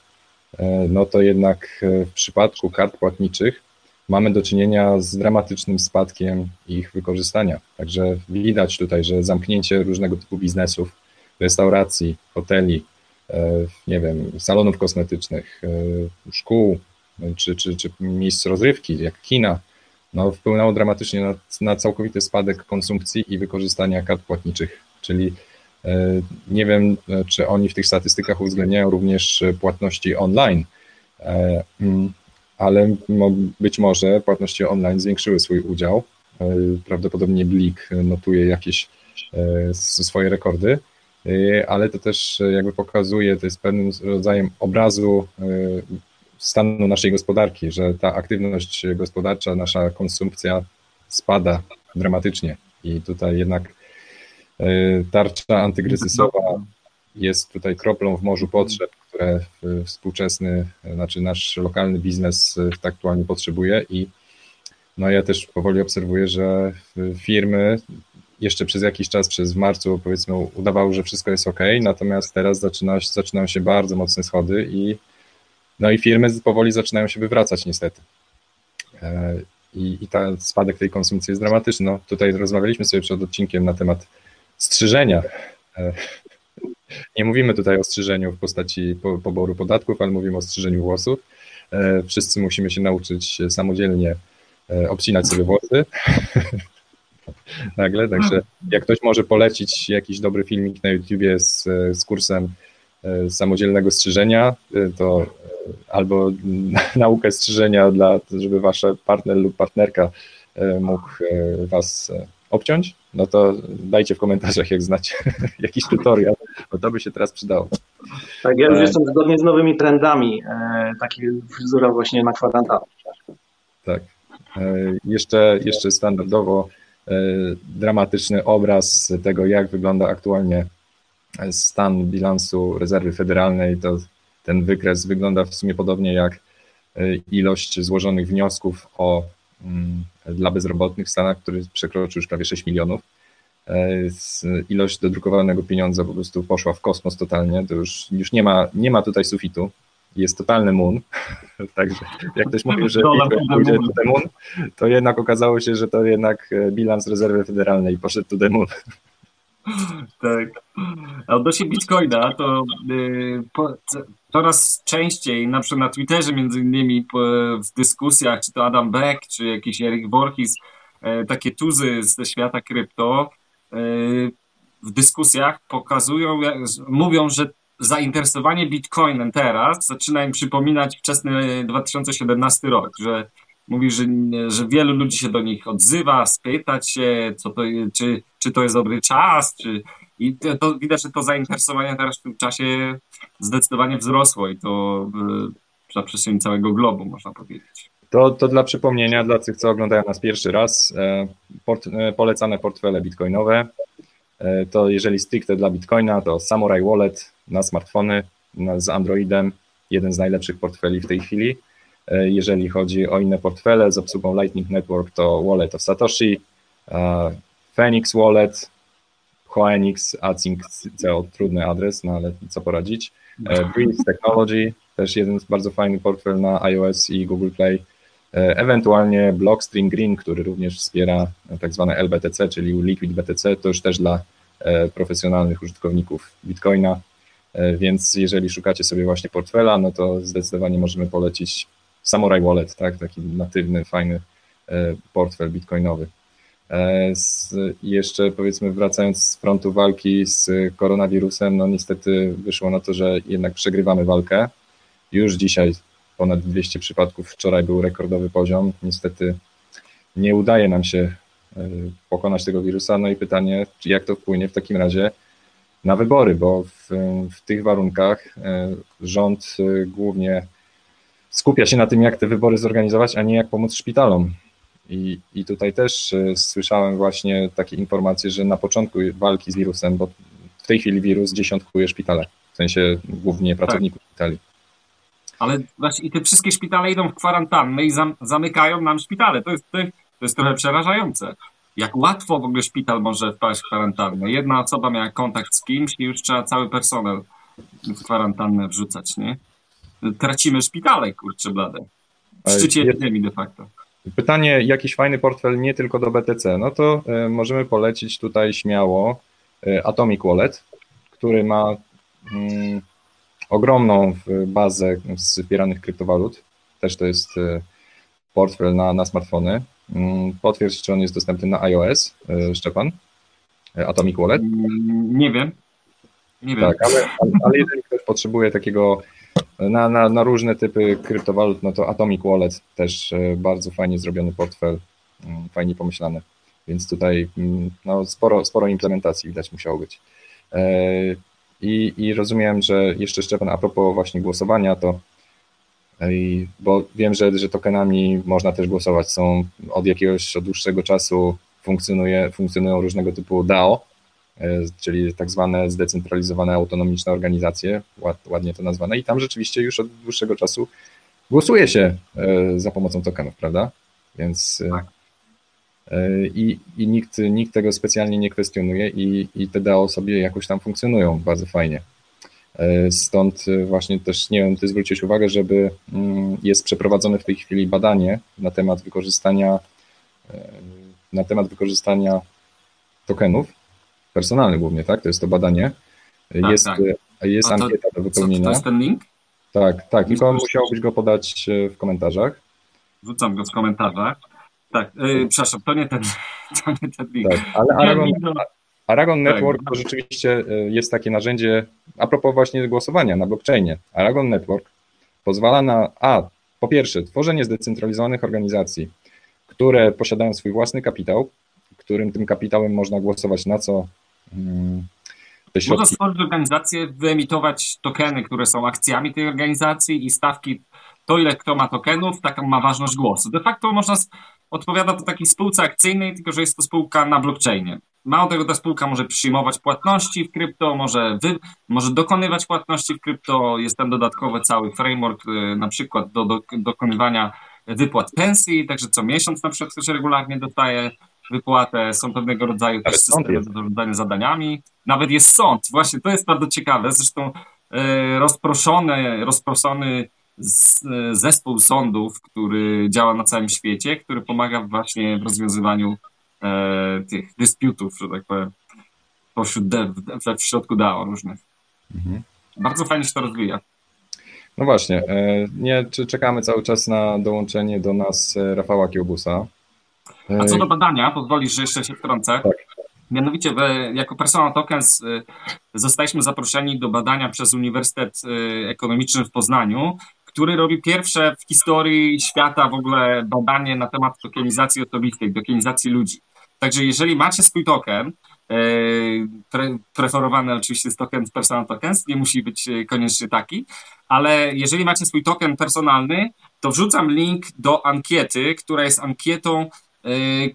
no to jednak w przypadku kart płatniczych mamy do czynienia z dramatycznym spadkiem ich wykorzystania. Także widać tutaj, że zamknięcie różnego typu biznesów, restauracji, hoteli, nie wiem, salonów kosmetycznych, szkół czy, czy, czy miejsc rozrywki, jak kina, no, wpłynęło dramatycznie na, na całkowity spadek konsumpcji i wykorzystania kart płatniczych, czyli nie wiem, czy oni w tych statystykach uwzględniają również płatności online, ale być może płatności online zwiększyły swój udział. Prawdopodobnie Blik notuje jakieś swoje rekordy, ale to też jakby pokazuje, to jest pewnym rodzajem obrazu stanu naszej gospodarki, że ta aktywność gospodarcza, nasza konsumpcja spada dramatycznie. I tutaj jednak tarcza antykryzysowa jest tutaj kroplą w morzu potrzeb, które współczesny, znaczy nasz lokalny biznes aktualnie potrzebuje i no ja też powoli obserwuję, że firmy jeszcze przez jakiś czas, przez marcu powiedzmy udawało, że wszystko jest ok, natomiast teraz zaczyna, zaczynają się bardzo mocne schody i no i firmy powoli zaczynają się wywracać niestety. E, I, i ta spadek tej konsumpcji jest dramatyczny. No, tutaj rozmawialiśmy sobie przed odcinkiem na temat strzyżenia. Nie mówimy tutaj o strzyżeniu w postaci poboru podatków, ale mówimy o strzyżeniu włosów. E, wszyscy musimy się nauczyć samodzielnie e, obcinać sobie włosy. Nagle, także jak ktoś może polecić jakiś dobry filmik na YouTubie z, z kursem e, samodzielnego strzyżenia, to albo naukę strzyżenia dla, żeby wasz partner lub partnerka mógł was obciąć, no to dajcie w komentarzach, jak znacie jakiś tutorial, bo to by się teraz przydało. Tak, ja już e, jestem zgodnie z nowymi trendami, e, takie fryzura właśnie na kwadrantanę. Tak. E, jeszcze, jeszcze standardowo dramatyczny obraz tego, jak wygląda aktualnie stan bilansu rezerwy federalnej, to ten wykres wygląda w sumie podobnie jak ilość złożonych wniosków o dla bezrobotnych w Stanach, który przekroczył już prawie 6 milionów. E, ilość dodrukowanego pieniądza po prostu poszła w kosmos totalnie, to już, już nie, ma, nie ma tutaj sufitu, jest totalny moon, także jak ktoś mówił, że pójdzie to the moon, to jednak okazało się, że to jednak e, bilans rezerwy federalnej poszedł to the moon. Tak. A odnośnie Bitcoina, to yy, po, coraz częściej, na przykład na Twitterze między innymi w dyskusjach, czy to Adam Beck, czy jakiś Eric Voorhees, yy, takie tuzy ze świata krypto, yy, w dyskusjach pokazują, mówią, że zainteresowanie Bitcoinem teraz zaczyna im przypominać wczesny 2017 rok, że Mówi, że, że wielu ludzi się do nich odzywa, spytać się, co to, czy, czy to jest dobry czas, czy, i to, to widać, że to zainteresowanie teraz w tym czasie zdecydowanie wzrosło i to na przestrzeni całego globu, można powiedzieć. To, to dla przypomnienia, dla tych, co oglądają nas pierwszy raz, e, port, e, polecane portfele bitcoinowe. E, to jeżeli stricte dla bitcoina, to Samurai Wallet na smartfony z Androidem, jeden z najlepszych portfeli w tej chwili. Jeżeli chodzi o inne portfele z obsługą Lightning Network, to Wallet of Satoshi, Phoenix Wallet, Hoenix, Async.co, trudny adres, no ale co poradzić. E, Breeze Technology, też jeden bardzo fajny portfel na iOS i Google Play. Ewentualnie Blockstream Green, który również wspiera tak zwane LBTC, czyli Liquid BTC, to już też dla profesjonalnych użytkowników Bitcoina. Więc jeżeli szukacie sobie właśnie portfela, no to zdecydowanie możemy polecić Samurai Wallet, tak, taki natywny, fajny e, portfel bitcoinowy. E, jeszcze powiedzmy wracając z frontu walki z koronawirusem, no niestety wyszło na to, że jednak przegrywamy walkę. Już dzisiaj ponad 200 przypadków, wczoraj był rekordowy poziom. Niestety nie udaje nam się e, pokonać tego wirusa. No i pytanie, jak to wpłynie w takim razie na wybory, bo w, w tych warunkach rząd głównie skupia się na tym, jak te wybory zorganizować, a nie jak pomóc szpitalom. I, I tutaj też e, słyszałem właśnie takie informacje, że na początku walki z wirusem, bo w tej chwili wirus dziesiątkuje szpitale, w sensie głównie tak. pracowników tak. szpitali. Ale właśnie i te wszystkie szpitale idą w kwarantannę i zam, zamykają nam szpitale. To jest, to, to jest trochę przerażające. Jak łatwo w ogóle szpital może wpaść w kwarantannę. Jedna osoba miała kontakt z kimś i już trzeba cały personel w kwarantannę wrzucać, nie? tracimy szpitale, kurczę blade. W szczycie epidemii de facto. Pytanie, jakiś fajny portfel nie tylko do BTC, no to y, możemy polecić tutaj śmiało y, Atomic Wallet, który ma y, ogromną bazę wspieranych kryptowalut. Też to jest portfel na, na smartfony. Mm, potwierdź, czy on jest dostępny na iOS, Szczepan? Atomic Wallet? Mm, nie wiem. Nie wiem. Tak, ale, ale jeżeli ktoś potrzebuje takiego na, na, na różne typy kryptowalut, no to Atomic Wallet też e, bardzo fajnie zrobiony portfel mm, fajnie pomyślane. Więc tutaj mm, no, sporo, sporo implementacji widać musiało być. E, I, I rozumiem, że jeszcze Szczepan, a propos właśnie głosowania, to i- bo wiem, że, że tokenami można też głosować. Są od jakiegoś od dłuższego czasu funkcjonuje, funkcjonują różnego typu DAO, e, czyli tak zwane zdecentralizowane autonomiczne organizacje, ład, ładnie to nazwane, i tam rzeczywiście już od dłuższego czasu głosuje się e, za pomocą tokenów, prawda? Więc e, Tak. e, i, i nikt, nikt tego specjalnie nie kwestionuje i, i te DAO sobie jakoś tam funkcjonują bardzo fajnie. E, Stąd e, właśnie też, nie wiem, ty zwróciłeś uwagę, żeby mm, jest przeprowadzone w tej chwili badanie na temat wykorzystania e, na temat wykorzystania tokenów personalnych głównie, tak? To jest to badanie. Tak, jest tak. jest to- ankieta do Co, to wypełnienia. jest ten link? Tak, tak, tylko musiałbyś go podać e, w komentarzach. Wrzucam go w komentarzach. Tak, yy, przepraszam, to nie ten, to nie ten link. Tak, ale Aragon, Aragon Tak. Network to rzeczywiście e, jest takie narzędzie, a propos właśnie głosowania na blockchainie. Aragon Network pozwala na, a po pierwsze, tworzenie zdecentralizowanych organizacji, które posiadają swój własny kapitał, którym tym kapitałem można głosować na co mm, te Można środki. stworzyć organizację, wyemitować tokeny, które są akcjami tej organizacji i stawki, to ile kto ma tokenów, taką ma ważność głosu. De facto można, odpowiada to takiej spółce akcyjnej, tylko że jest to spółka na blockchainie. Mało tego, ta spółka może przyjmować płatności w krypto, może, wy, może dokonywać płatności w krypto, jest tam dodatkowy cały framework, y, na przykład do, do dokonywania wypłat pensji, także co miesiąc na przykład ktoś regularnie dostaje wypłatę, są pewnego rodzaju też systemy do zarządzania zadaniami. Nawet jest sąd, właśnie to jest bardzo ciekawe, zresztą e, rozproszony, rozproszony e, zespół sądów, który działa na całym świecie, który pomaga właśnie w rozwiązywaniu e, tych dysputów, że tak powiem, pośród de, w, w środku DAO różnych. Mhm. Bardzo fajnie się to rozwija. No właśnie, e, nie, czy czekamy cały czas na dołączenie do nas Rafała Kiełbusa. A co do badania, pozwolisz, że jeszcze się wtrącę. Tak. Mianowicie jako Personal Tokens y, zostaliśmy zaproszeni do badania przez Uniwersytet y, Ekonomiczny w Poznaniu, który robi pierwsze w historii świata w ogóle badanie na temat tokenizacji osobistej, tokenizacji ludzi. Także jeżeli macie swój token, y, pre, preferowany oczywiście jest token Personal Tokens, nie musi być koniecznie taki, ale jeżeli macie swój token personalny, to wrzucam link do ankiety, która jest ankietą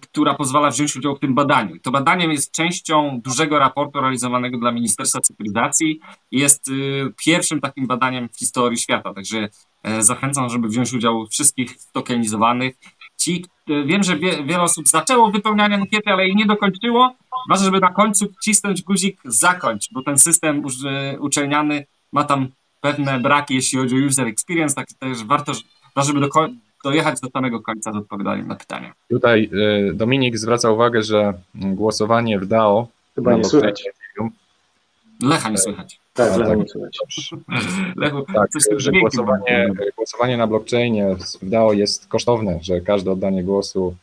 która pozwala wziąć udział w tym badaniu. To badanie jest częścią dużego raportu realizowanego dla Ministerstwa Cyfryzacji i jest y, pierwszym takim badaniem w historii świata. Także e, zachęcam, żeby wziąć udział wszystkich tokenizowanych. Ci, y, wiem, że wie, wiele osób zaczęło wypełnianie ankiety, ale jej nie dokończyło. Ważne, żeby na końcu wcisnąć guzik zakończ, bo ten system y, uczelniany ma tam pewne braki, jeśli chodzi o user experience, tak też warto, żeby do, dojechać do samego końca z odpowiadaniem na pytania. Tutaj e, Dominik zwraca uwagę, że głosowanie w DAO Chyba nie słychać. Ethereum, Lecha nie słychać. Tak, A, lewo tak. nie słychać. Lechu, Tak, że głosowanie, głosowanie na blockchainie w DAO jest kosztowne, że każde oddanie głosu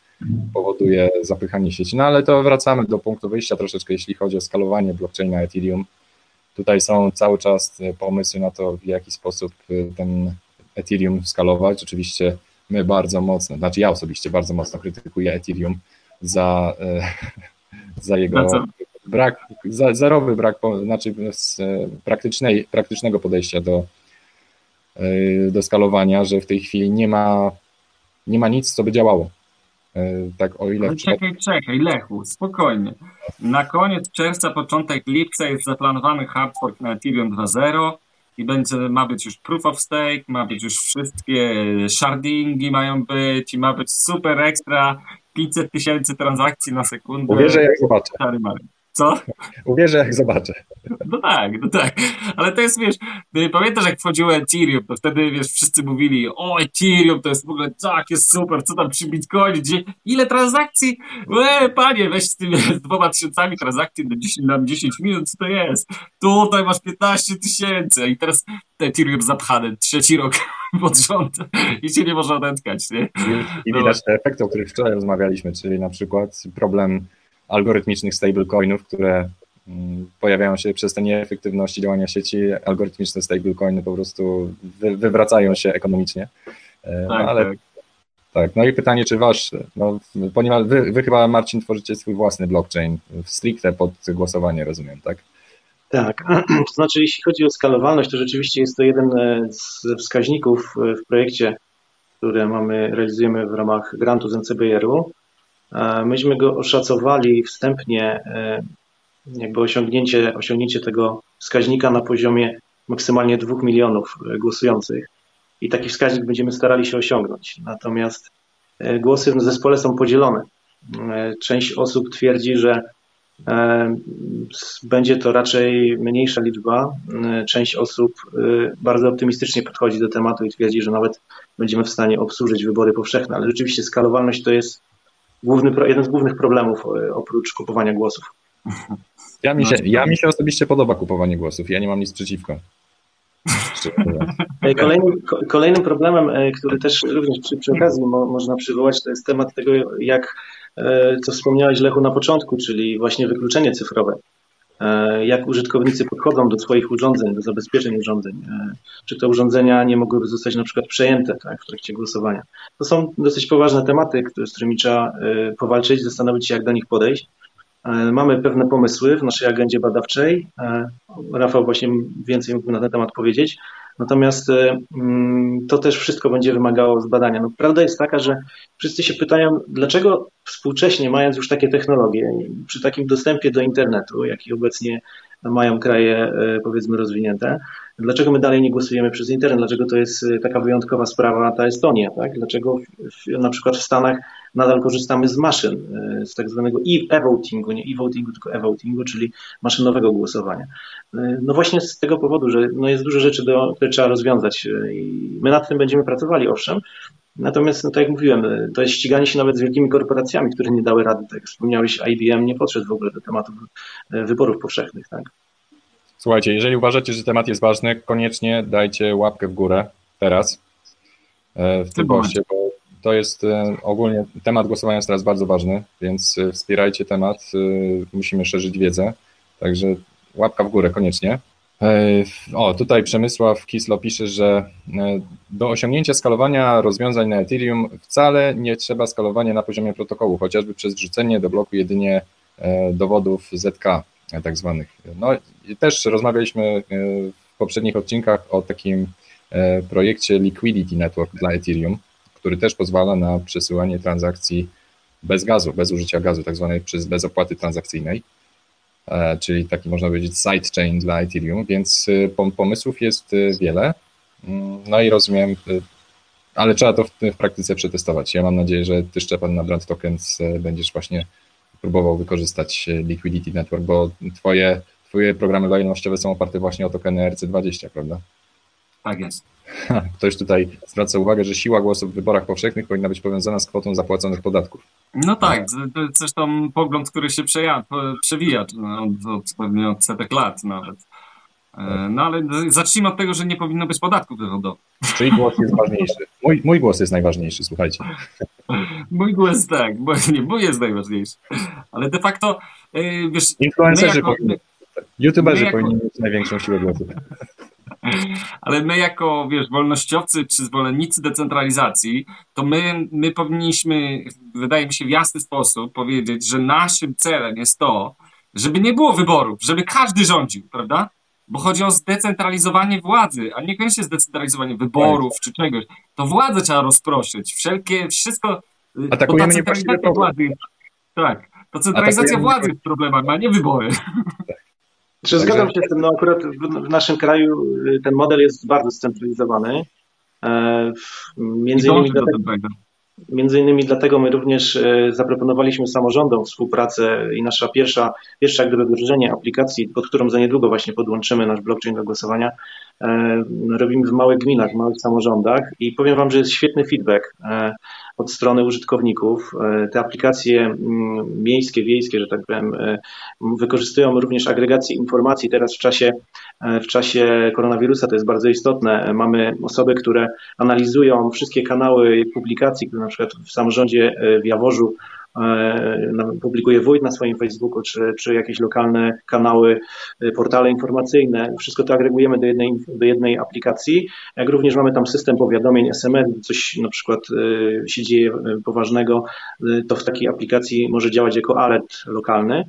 powoduje zapychanie sieci. No ale to wracamy do punktu wyjścia troszeczkę, jeśli chodzi o skalowanie blockchaina Ethereum. Tutaj są cały czas e, pomysły na to, w jaki sposób e, ten Ethereum skalować. Oczywiście my bardzo mocno, znaczy ja osobiście bardzo mocno krytykuję Ethereum za, e, za jego brak, za, zerowy brak, znaczy e, praktycznej, praktycznego podejścia do, e, do skalowania, że w tej chwili nie ma, nie ma nic, co by działało. Tak o ile Ale przypadku czekaj, czekaj, Lechu, spokojnie. Na koniec czerwca, początek lipca jest zaplanowany hard fork na Ethereum 2.0 i będzie, ma być już proof of stake, ma być już wszystkie shardingi mają być i ma być super ekstra 500 tysięcy transakcji na sekundę. uwierzę jak zobaczę. Co? Uwierzę jak zobaczę. No tak, no tak. Ale to jest, wiesz, ty pamiętasz jak wchodziło Ethereum, to wtedy, wiesz, wszyscy mówili, o Ethereum to jest w ogóle tak, jest super, co tam przy Bitcoinie, gdzie, ile transakcji? E, panie, weź z tymi z dwoma tysiącami transakcji na 10, na 10 minut, co to jest? Tutaj masz 15 tysięcy i teraz Ethereum zapchane, trzeci rok pod rząd i się nie można odetchać, nie? I, I widać te efekty, o których wczoraj rozmawialiśmy, czyli na przykład problem algorytmicznych stablecoinów, które mm, pojawiają się przez te nieefektywności działania sieci. Algorytmiczne stablecoiny po prostu wy, wywracają się ekonomicznie. E, No, Tak, ale tak. Tak, no i pytanie, czy wasz, no, ponieważ wy, wy chyba, Marcin, tworzycie swój własny blockchain, stricte pod głosowanie, rozumiem, tak? Tak, to znaczy jeśli chodzi o skalowalność, to rzeczywiście jest to jeden ze wskaźników w projekcie, które mamy, realizujemy w ramach grantu z NCBR-u. Myśmy go oszacowali wstępnie, jakby osiągnięcie, osiągnięcie tego wskaźnika na poziomie maksymalnie 2 milionów głosujących i taki wskaźnik będziemy starali się osiągnąć. Natomiast e, głosy w zespole są podzielone. E, część osób twierdzi, że e, będzie to raczej mniejsza liczba. Część osób bardzo optymistycznie podchodzi do tematu i twierdzi, że nawet będziemy w stanie obsłużyć wybory powszechne, ale rzeczywiście skalowalność to jest główny, jeden z głównych problemów oprócz kupowania głosów. Ja mi, się, ja mi się osobiście podoba kupowanie głosów. Ja nie mam nic przeciwko. E, kolejnym, kolejnym problemem, e, który też również przy, przy okazji mo, można przywołać, to jest temat tego, jak, e, co wspomniałeś Lechu na początku, czyli właśnie wykluczenie cyfrowe. Jak użytkownicy podchodzą do swoich urządzeń, do zabezpieczeń urządzeń, czy te urządzenia nie mogłyby zostać na przykład przejęte tak, w trakcie głosowania. To są dosyć poważne tematy, z którymi trzeba powalczyć, zastanowić się, jak do nich podejść. E, mamy pewne pomysły w naszej agendzie badawczej. E, Rafał właśnie więcej mógł na ten temat powiedzieć. Natomiast e, mm, to też wszystko będzie wymagało zbadania. No, prawda jest taka, że wszyscy się pytają, dlaczego współcześnie, mając już takie technologie, przy takim dostępie do internetu, jaki obecnie mają kraje, powiedzmy, rozwinięte, dlaczego my dalej nie głosujemy przez internet? Dlaczego to jest taka wyjątkowa sprawa ta Estonia? Tak? Dlaczego w, na przykład w Stanach nadal korzystamy z maszyn, e, z tak zwanego e-votingu, nie e-votingu, tylko e-votingu, czyli maszynowego głosowania. E, no właśnie z tego powodu, że no jest dużo rzeczy, do, które trzeba rozwiązać e, i my nad tym będziemy pracowali, owszem, Natomiast, no tak jak mówiłem, to jest ściganie się nawet z wielkimi korporacjami, które nie dały rady. Tak jak wspomniałeś, IBM nie podszedł w ogóle do tematu wyborów powszechnych. Tak? Słuchajcie, jeżeli uważacie, że temat jest ważny, koniecznie dajcie łapkę w górę teraz w tym poście, bo to jest e, ogólnie temat głosowania jest teraz bardzo ważny, więc e, wspierajcie temat. E, musimy szerzyć wiedzę. Także łapka w górę koniecznie. O, tutaj Przemysław Kislo pisze, że do osiągnięcia skalowania rozwiązań na Ethereum wcale nie trzeba skalowania na poziomie protokołu, chociażby przez wrzucenie do bloku jedynie dowodów ZK tak zwanych. No, też rozmawialiśmy w poprzednich odcinkach o takim projekcie Liquidity Network dla Ethereum, który też pozwala na przesyłanie transakcji bez gazu, bez użycia gazu, tak zwanej bez opłaty transakcyjnej, e, czyli taki można powiedzieć sidechain dla Ethereum, więc e, pomysłów jest e, wiele. Mm, no i rozumiem, ale trzeba to w, w praktyce przetestować. Ja mam nadzieję, że ty Szczepan na Brand Tokens będziesz właśnie próbował wykorzystać Liquidity Network, bo twoje, twoje programy lojalnościowe są oparte właśnie o tokeny RC20, prawda? Tak jest. Ktoś tutaj zwraca uwagę, że siła głosu w wyborach powszechnych powinna być powiązana z kwotą zapłaconych podatków. No tak, to jest zresztą pogląd, który się przeja, przewija od, od, pewnie od setek lat nawet. E, no ale zacznijmy od tego, że nie powinno być podatków dochodowych. Czyli głos jest ważniejszy. Mój, mój głos jest najważniejszy, słuchajcie. Mój głos tak, bo nie, mój jest najważniejszy. Ale de facto, e, wiesz... Influencerzy jako, powinni, youtuberzy jako, powinni mieć największą siłę głosu. Ale my jako, wiesz, wolnościowcy czy zwolennicy decentralizacji, to my, my powinniśmy, wydaje mi się, w jasny sposób powiedzieć, że naszym celem jest to, żeby nie było wyborów, żeby każdy rządził, prawda? Bo chodzi o zdecentralizowanie władzy, a niekoniecznie zdecentralizowanie wyborów czy czegoś. To władzę trzeba rozproszyć. Wszelkie, wszystko. Atakujemy niewłaściwe władzy. Tak. To centralizacja władzy jest problemem, a nie wybory. Czy Także... zgadzam się z tym, no akurat w, naszym kraju y, ten model jest bardzo scentralizowany. E, między innymi, dlatego, między innymi dlatego my również e, zaproponowaliśmy samorządom współpracę i nasza pierwsza, pierwsza gdyby wdrożenie aplikacji, pod którą za niedługo właśnie podłączymy nasz blockchain do głosowania, e, robimy w małych gminach, w małych samorządach i powiem Wam, że jest świetny feedback od strony użytkowników. E, te aplikacje mm, miejskie, wiejskie, że tak powiem, e, wykorzystują również agregację informacji. Teraz w czasie, e, w czasie koronawirusa to jest bardzo istotne. Mamy osoby, które analizują wszystkie kanały publikacji, które na przykład w samorządzie w Jaworzu publikuje wójt na swoim Facebooku, czy, czy jakieś lokalne kanały, e, portale informacyjne. Wszystko to agregujemy do jednej, do jednej aplikacji. Jak również mamy tam system powiadomień SMS, coś na przykład e, się dzieje e, poważnego, e, to w takiej aplikacji może działać jako alert lokalny.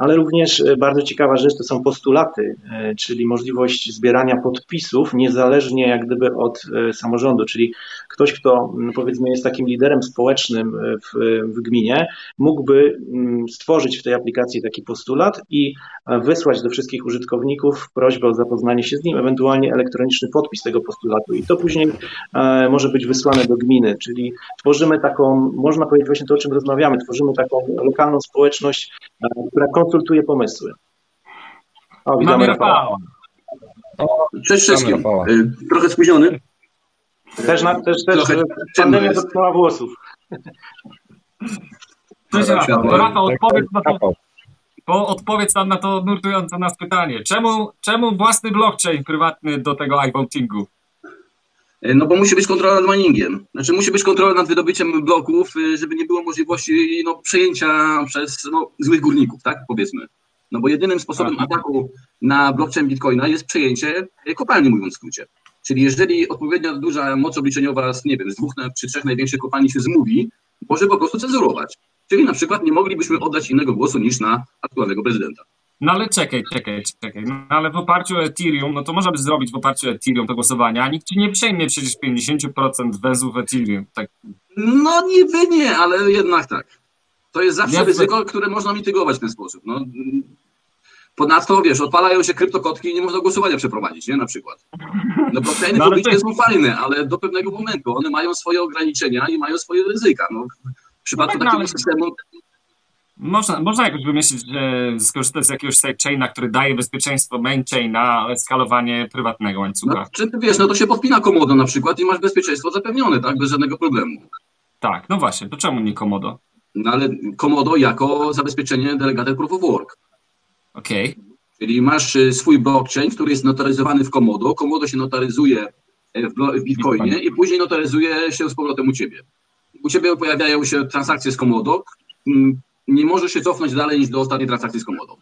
Ale również e, bardzo ciekawa rzecz to są postulaty, e, czyli możliwość zbierania podpisów niezależnie jak gdyby od e, samorządu, czyli ktoś, kto powiedzmy jest takim liderem społecznym e, w, w gminie, mógłby m, stworzyć w tej aplikacji taki postulat i e, wysłać do wszystkich użytkowników prośbę o zapoznanie się z nim, ewentualnie elektroniczny podpis tego postulatu i to później e, może być wysłane do gminy, czyli tworzymy taką, można powiedzieć właśnie to, o czym rozmawiamy, tworzymy taką lokalną społeczność, e, która konsultuje pomysły. O, witamy Rafała. Cześć wszystkim. Y, Trochę spóźniony. Też, na, też, też Trochę pandemia dotknęła włosów. Cześć Rafał. Rafał, odpowiedz na to, po, odpowiedz nam na to nurtujące nas pytanie. Czemu, czemu własny blockchain prywatny do tego iVotingu? Y, No bo musi być kontrola nad miningiem. Znaczy musi być kontrola nad wydobyciem bloków, y, żeby nie było możliwości no, przejęcia przez no, złych górników, tak powiedzmy. No bo jedynym sposobem Tak. ataku na blockchain Bitcoina jest przejęcie y, kopalni, mówiąc w skrócie. Czyli jeżeli odpowiednio duża moc obliczeniowa z, nie wiem, z dwóch czy trzech największych kopalni się zmówi, może po prostu cenzurować. Czyli na przykład nie moglibyśmy oddać innego głosu niż na aktualnego prezydenta. No ale czekaj, czekaj, czekaj. No ale w oparciu o Ethereum, no to można by zrobić w oparciu o Ethereum to głosowanie, a nikt ci nie przejmie przecież 50% węzłów Ethereum. Tak. No niby nie, ale jednak tak. To jest zawsze Ja- ryzyko, które można mitygować w ten sposób. No, ponadto, wiesz, odpalają się kryptokotki i nie można głosowania przeprowadzić, nie? Na przykład. No blockchainy No, publiczne to- są fajne, ale do pewnego momentu one mają swoje ograniczenia i mają swoje ryzyka. No, w przypadku No tak, no, takiego systemu Można, można jakoś wymyślić, że skorzystać z jakiegoś sidechaina, który daje bezpieczeństwo mainchaina, ale skalowanie prywatnego łańcucha. no, czy ty wiesz, no to się podpina komodo na przykład i masz bezpieczeństwo zapewnione, tak? Bez żadnego problemu. Tak, no właśnie, to czemu nie Komodo? No ale komodo jako zabezpieczenie delegated proof of work. Okej. Czyli masz y, swój blockchain, który jest notaryzowany w Komodo. Komodo się notaryzuje e, w, w Bitcoinie i później notaryzuje się z powrotem u ciebie. U ciebie pojawiają się transakcje z Komodo. Mm, Nie możesz się cofnąć dalej niż do ostatniej transakcji z Komodo.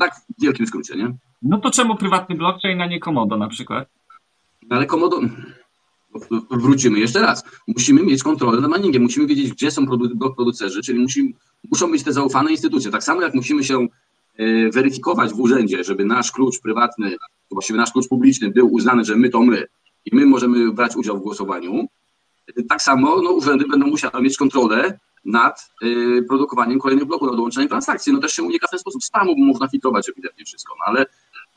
Tak w wielkim skrócie, nie? No to czemu prywatny blockchain, a nie Komodo na przykład? No Ale Komodo... Wrócimy jeszcze raz. Musimy mieć kontrolę nad miningiem. Musimy wiedzieć, gdzie są produ- blok producerzy, czyli musi, muszą być te zaufane instytucje. Tak samo jak musimy się e, weryfikować w urzędzie, żeby nasz klucz prywatny, właściwie nasz klucz publiczny był uznany, że my to my i my możemy brać udział w głosowaniu. Tak samo no, urzędy będą musiały mieć kontrolę nad e, produkowaniem kolejnych bloków, nad dołączeniem transakcji. No też się unika w ten sposób spamu, bo można filtrować ewidentnie wszystko. No, ale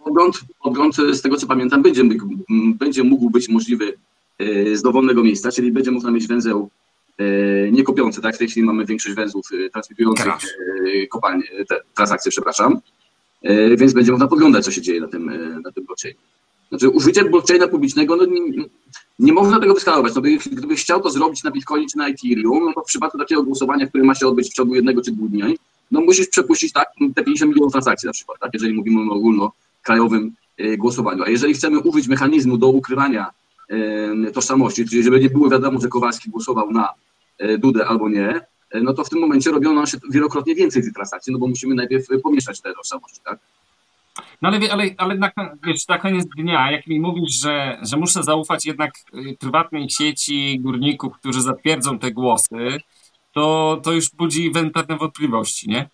podgląd, podgląd e, z tego co pamiętam będzie, będzie mógł być możliwy e, z dowolnego miejsca, czyli będzie można mieć węzeł e, nie kopiący, tak? W tej chwili mamy większość węzłów e, transmitujących e, kopalnie, te transakcje, przepraszam, więc będzie można podglądać, co się dzieje na tym, na tym blockchainie. Znaczy użycie blockchaina publicznego, no nie, można tego wyskalować. No, by- gdybyś chciał to zrobić na Bitcoinie czy na Ethereum, no to w przypadku takiego głosowania, które ma się odbyć w ciągu jednego czy dwóch dni, no musisz przepuścić tak, te 50 milionów transakcji na przykład, tak? jeżeli mówimy o ogólnokrajowym e, głosowaniu. A jeżeli chcemy użyć mechanizmu do ukrywania e, tożsamości, czyli żeby nie było wiadomo, że Kowalski głosował na e, Dudę albo nie, no to w tym momencie robiono się wielokrotnie więcej tych transakcji, no bo musimy najpierw pomieszać te tożsamości, tak? No ale, ale, ale na, wiesz, na koniec dnia, jak mi mówisz, że, że muszę zaufać jednak y, prywatnej sieci górników, którzy zatwierdzą te głosy, to, to już budzi we- pewne wątpliwości, nie?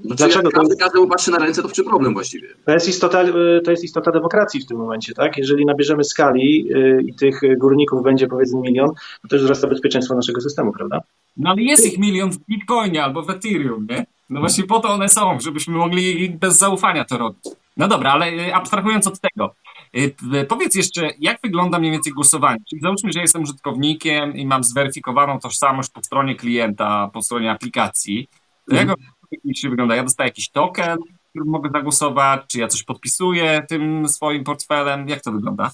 Znaczy, Dlaczego jak to- każdy każdemu patrzy na ręce, to w czym problem właściwie? To jest, istota, y, to jest istota demokracji w tym momencie, tak? Jeżeli nabierzemy skali y, i tych górników będzie powiedzmy milion, to też wzrasta bezpieczeństwo naszego systemu, prawda? No ale jest ich milion w Bitcoinie albo w Ethereum, nie? No właśnie po to one są, żebyśmy mogli bez zaufania to robić. No dobra, ale y, abstrahując od tego, y, powiedz jeszcze, jak wygląda mniej więcej głosowanie? Czyli załóżmy, że jestem użytkownikiem i mam zweryfikowaną tożsamość po stronie klienta, po stronie aplikacji. To jak się wygląda? Ja dostaję jakiś token, którym mogę zagłosować? Czy ja coś podpisuję tym swoim portfelem? Jak to wygląda?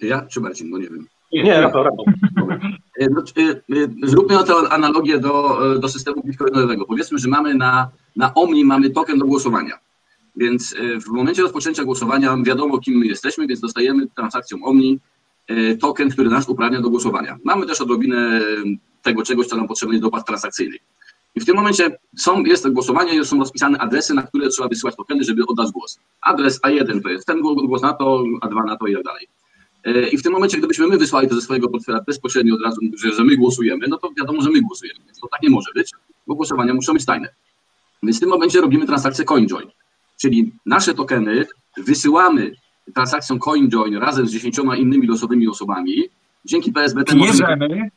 Ja czy Marcin, bo nie wiem. Nie, Rafał, Rafał. E, no, e, e, Zróbmy tę analogię do, do systemu bitcoinowego. Powiedzmy, że mamy na, na Omni mamy token do głosowania. Więc w momencie rozpoczęcia głosowania wiadomo, kim my jesteśmy, więc dostajemy transakcją Omni token, który nas uprawnia do głosowania. Mamy też odrobinę tego czegoś, co nam potrzebne jest do opłat transakcyjnych. I w tym momencie są, jest to głosowanie, są rozpisane adresy, na które trzeba wysyłać tokeny, żeby oddać głos. Adres A1 to jest ten głos na to, A2 na to i tak dalej. E, I w tym momencie, gdybyśmy my wysłali to ze swojego portfela bezpośrednio od razu, że, że my głosujemy, no to wiadomo, że my głosujemy. Więc to tak nie może być, bo głosowania muszą być tajne. Więc w tym momencie robimy transakcję CoinJoin, czyli nasze tokeny wysyłamy transakcją CoinJoin razem z dziesięcioma innymi losowymi osobami. Dzięki PSBT możemy...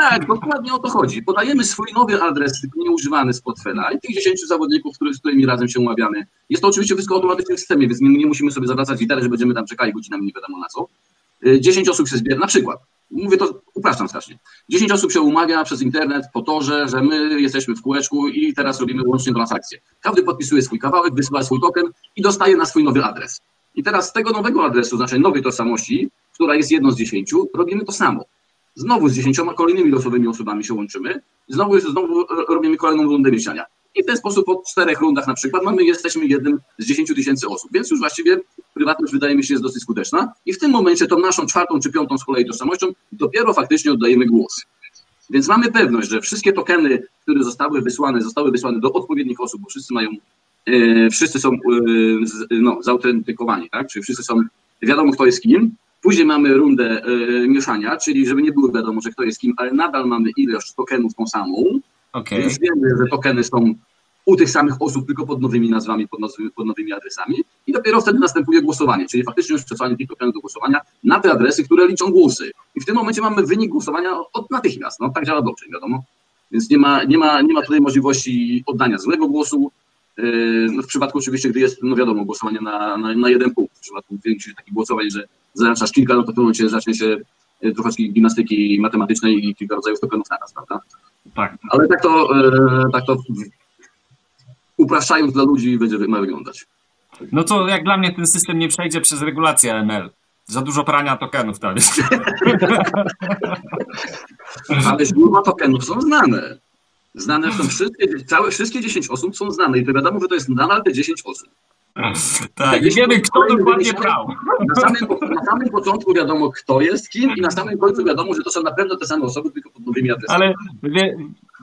Tak, dokładnie o to chodzi. Podajemy swój nowy adres, tylko nieużywany z portfela i tych 10 zawodników, który, z którymi razem się umawiamy. Jest to oczywiście wszystko automatycznie w systemie, więc nie, nie musimy sobie zawracać litery, że będziemy tam czekali godzinami, nie wiadomo na co. Y, 10 osób się zbiera, na przykład, mówię to, upraszczam strasznie, 10 osób się umawia przez internet po to, że, że my jesteśmy w kółeczku i teraz robimy łącznie transakcję. Każdy podpisuje swój kawałek, wysyła swój token i dostaje na swój nowy adres. I teraz z tego nowego adresu, znaczy nowej tożsamości, która jest jedną z dziesięciu, robimy to samo. Znowu z dziesięcioma kolejnymi losowymi osobami się łączymy, znowu, znowu robimy kolejną rundę mieszania. I w ten sposób po czterech rundach na przykład mamy, jesteśmy jednym z 10 tysięcy osób, więc już właściwie prywatność wydaje mi się jest dosyć skuteczna i w tym momencie tą naszą czwartą czy piątą z kolei tożsamością dopiero faktycznie oddajemy głos. Więc mamy pewność, że wszystkie tokeny, które zostały wysłane, zostały wysłane do odpowiednich osób, bo wszyscy mają, e, wszyscy są e, z, no, zautentykowani, tak? czyli wszyscy są, wiadomo kto jest kim. Później mamy rundę e, mieszania, czyli żeby nie było wiadomo, że kto jest kim, ale nadal mamy ilość tokenów tą samą, Okej. więc wiemy, że tokeny są u tych samych osób, tylko pod nowymi nazwami, pod, nowymi, pod nowymi adresami i dopiero wtedy następuje głosowanie, czyli faktycznie już przesłanie tych tokenów do głosowania na te adresy, które liczą głosy. I w tym momencie mamy wynik głosowania od natychmiast. No tak działa dobrze, wiadomo. Więc nie ma, nie ma, nie ma tutaj możliwości oddania złego głosu. No w przypadku oczywiście, gdy jest, no wiadomo, głosowanie na, na, na jeden punkt. W przypadku większości takich głosowań, że zaznaczasz kilka, no to w tym momencie zacznie się yy, troszeczkę gimnastyki matematycznej i kilka rodzajów tokenów naraz, prawda? Tak. Ale tak to, e, tak to upraszczając dla ludzi będzie ma wyglądać. No to jak dla mnie ten system nie przejdzie przez regulację AML. Za dużo prania tokenów tam jest. Ale źródła tokenów są znane. Znane są wszystkie, całe, wszystkie 10 osób są znane i to wiadomo, że to jest nadal te 10 osób. Tak, i wiemy kto dokładnie brał. Na samym, na samym początku wiadomo, kto jest kim i na samym końcu wiadomo, że to są na pewno te same osoby, tylko pod nowymi adresami. Ale wie,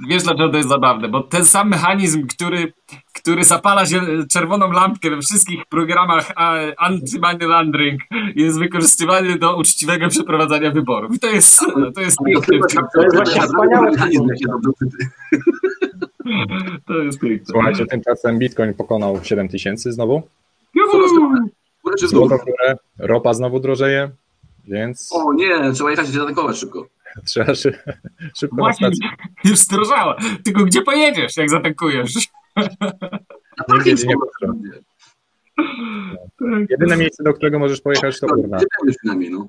wiesz dlaczego to jest zabawne? Bo ten sam mechanizm, który, który zapala się czerwoną lampkę we wszystkich programach a, anti-money laundering jest wykorzystywany do uczciwego przeprowadzania wyborów. I to jest, to jest piękne. To jest właśnie wspaniałe. To jest piękne. Słuchajcie, tymczasem Bitcoin pokonał 7 tysięcy znowu. Juhu! Czy w dół? Złoto w górę, ropa znowu drożeje, więc O nie, trzeba jechać się zatankować szybko. trzeba szy, szybko na Właśnie, stację. już zdrożała. Tylko gdzie pojedziesz, jak zatankujesz? Na parking nie spoko. Jedyne miejsce, do którego możesz pojechać to urna. Już przynajmniej, no.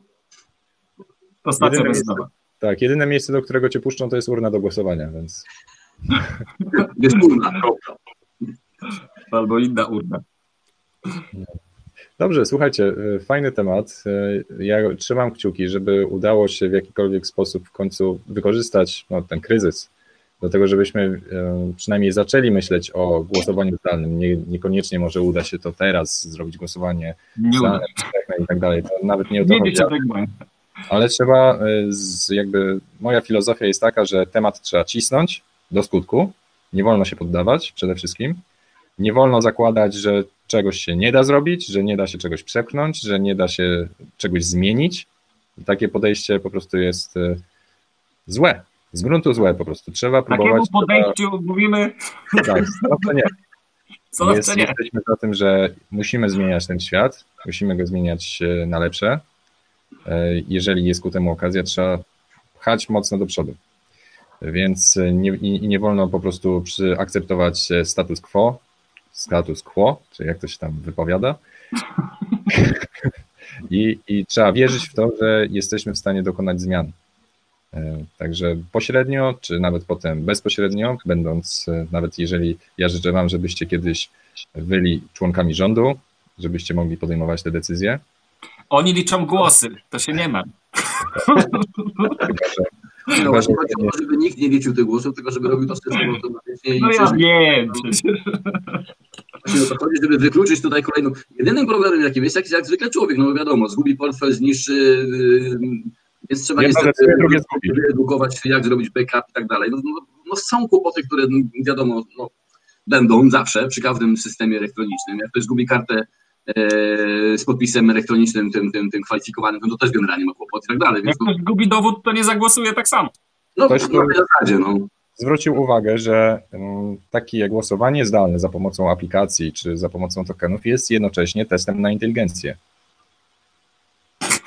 To stacja Jedyne benzynowa. Tak, jedyne miejsce, do którego cię puszczą, to jest urna do głosowania, więc Jest urna. Albo inna urna. Dobrze, słuchajcie, y, fajny temat. Y, Ja trzymam kciuki, żeby udało się w jakikolwiek sposób w końcu wykorzystać no, ten kryzys do tego, żebyśmy y, przynajmniej zaczęli myśleć o głosowaniu zdalnym. Nie, niekoniecznie może uda się to teraz zrobić głosowanie Nie zdalne, powszechne i tak dalej. To nawet nie o to Nie wiecie tego. Ale trzeba, jakby moja filozofia jest taka, że temat trzeba cisnąć do skutku. Nie wolno się poddawać przede wszystkim. Nie wolno zakładać, że czegoś się nie da zrobić, że nie da się czegoś przepchnąć, że nie da się czegoś zmienić. I takie podejście po prostu jest y, złe. Z gruntu złe po prostu. Trzeba Takiemu próbować. podejściu mówimy, Trzeba, tak, stanowczo nie. co Jest, nie. jesteśmy za tym, że musimy zmieniać ten świat, musimy go zmieniać e, na lepsze. E, Jeżeli jest ku temu okazja, trzeba pchać mocno do przodu. Więc e, nie, i nie wolno po prostu akceptować e, status quo, status quo, czy jak to się tam wypowiada. I, I trzeba wierzyć w to, że jesteśmy w stanie dokonać zmian. E, Także pośrednio, czy nawet potem bezpośrednio, będąc, nawet jeżeli ja życzę Wam, żebyście kiedyś byli członkami rządu, żebyście mogli podejmować te decyzje. Oni liczą głosy, to się nie ma. No właśnie chodzi o to, żeby nikt nie liczył tych głosów, tylko żeby robił to system automatycznie i No ja przecież wiem. właśnie o to chodzi, żeby wykluczyć tutaj kolejną. Jedynym problemem jakim jest, jak, jak zwykle człowiek, no bo wiadomo, zgubi portfel, zniszczy, yy, więc trzeba Jedno niestety zgubi. wyedukować, jak zrobić backup i tak dalej. No, no, no są kłopoty, które no, wiadomo, no, będą zawsze przy każdym systemie elektronicznym. Jak ktoś gubi kartę z podpisem elektronicznym, tym, tym, tym kwalifikowanym, no to też generalnie ma kłopot i tak dalej. Jak Więc, no, ktoś gubi dowód, to nie zagłosuje tak samo. no, Ktoś, no, kto- w zasadzie, no. zwrócił uwagę, że takie głosowanie zdalne za pomocą aplikacji czy za pomocą tokenów jest jednocześnie testem na inteligencję.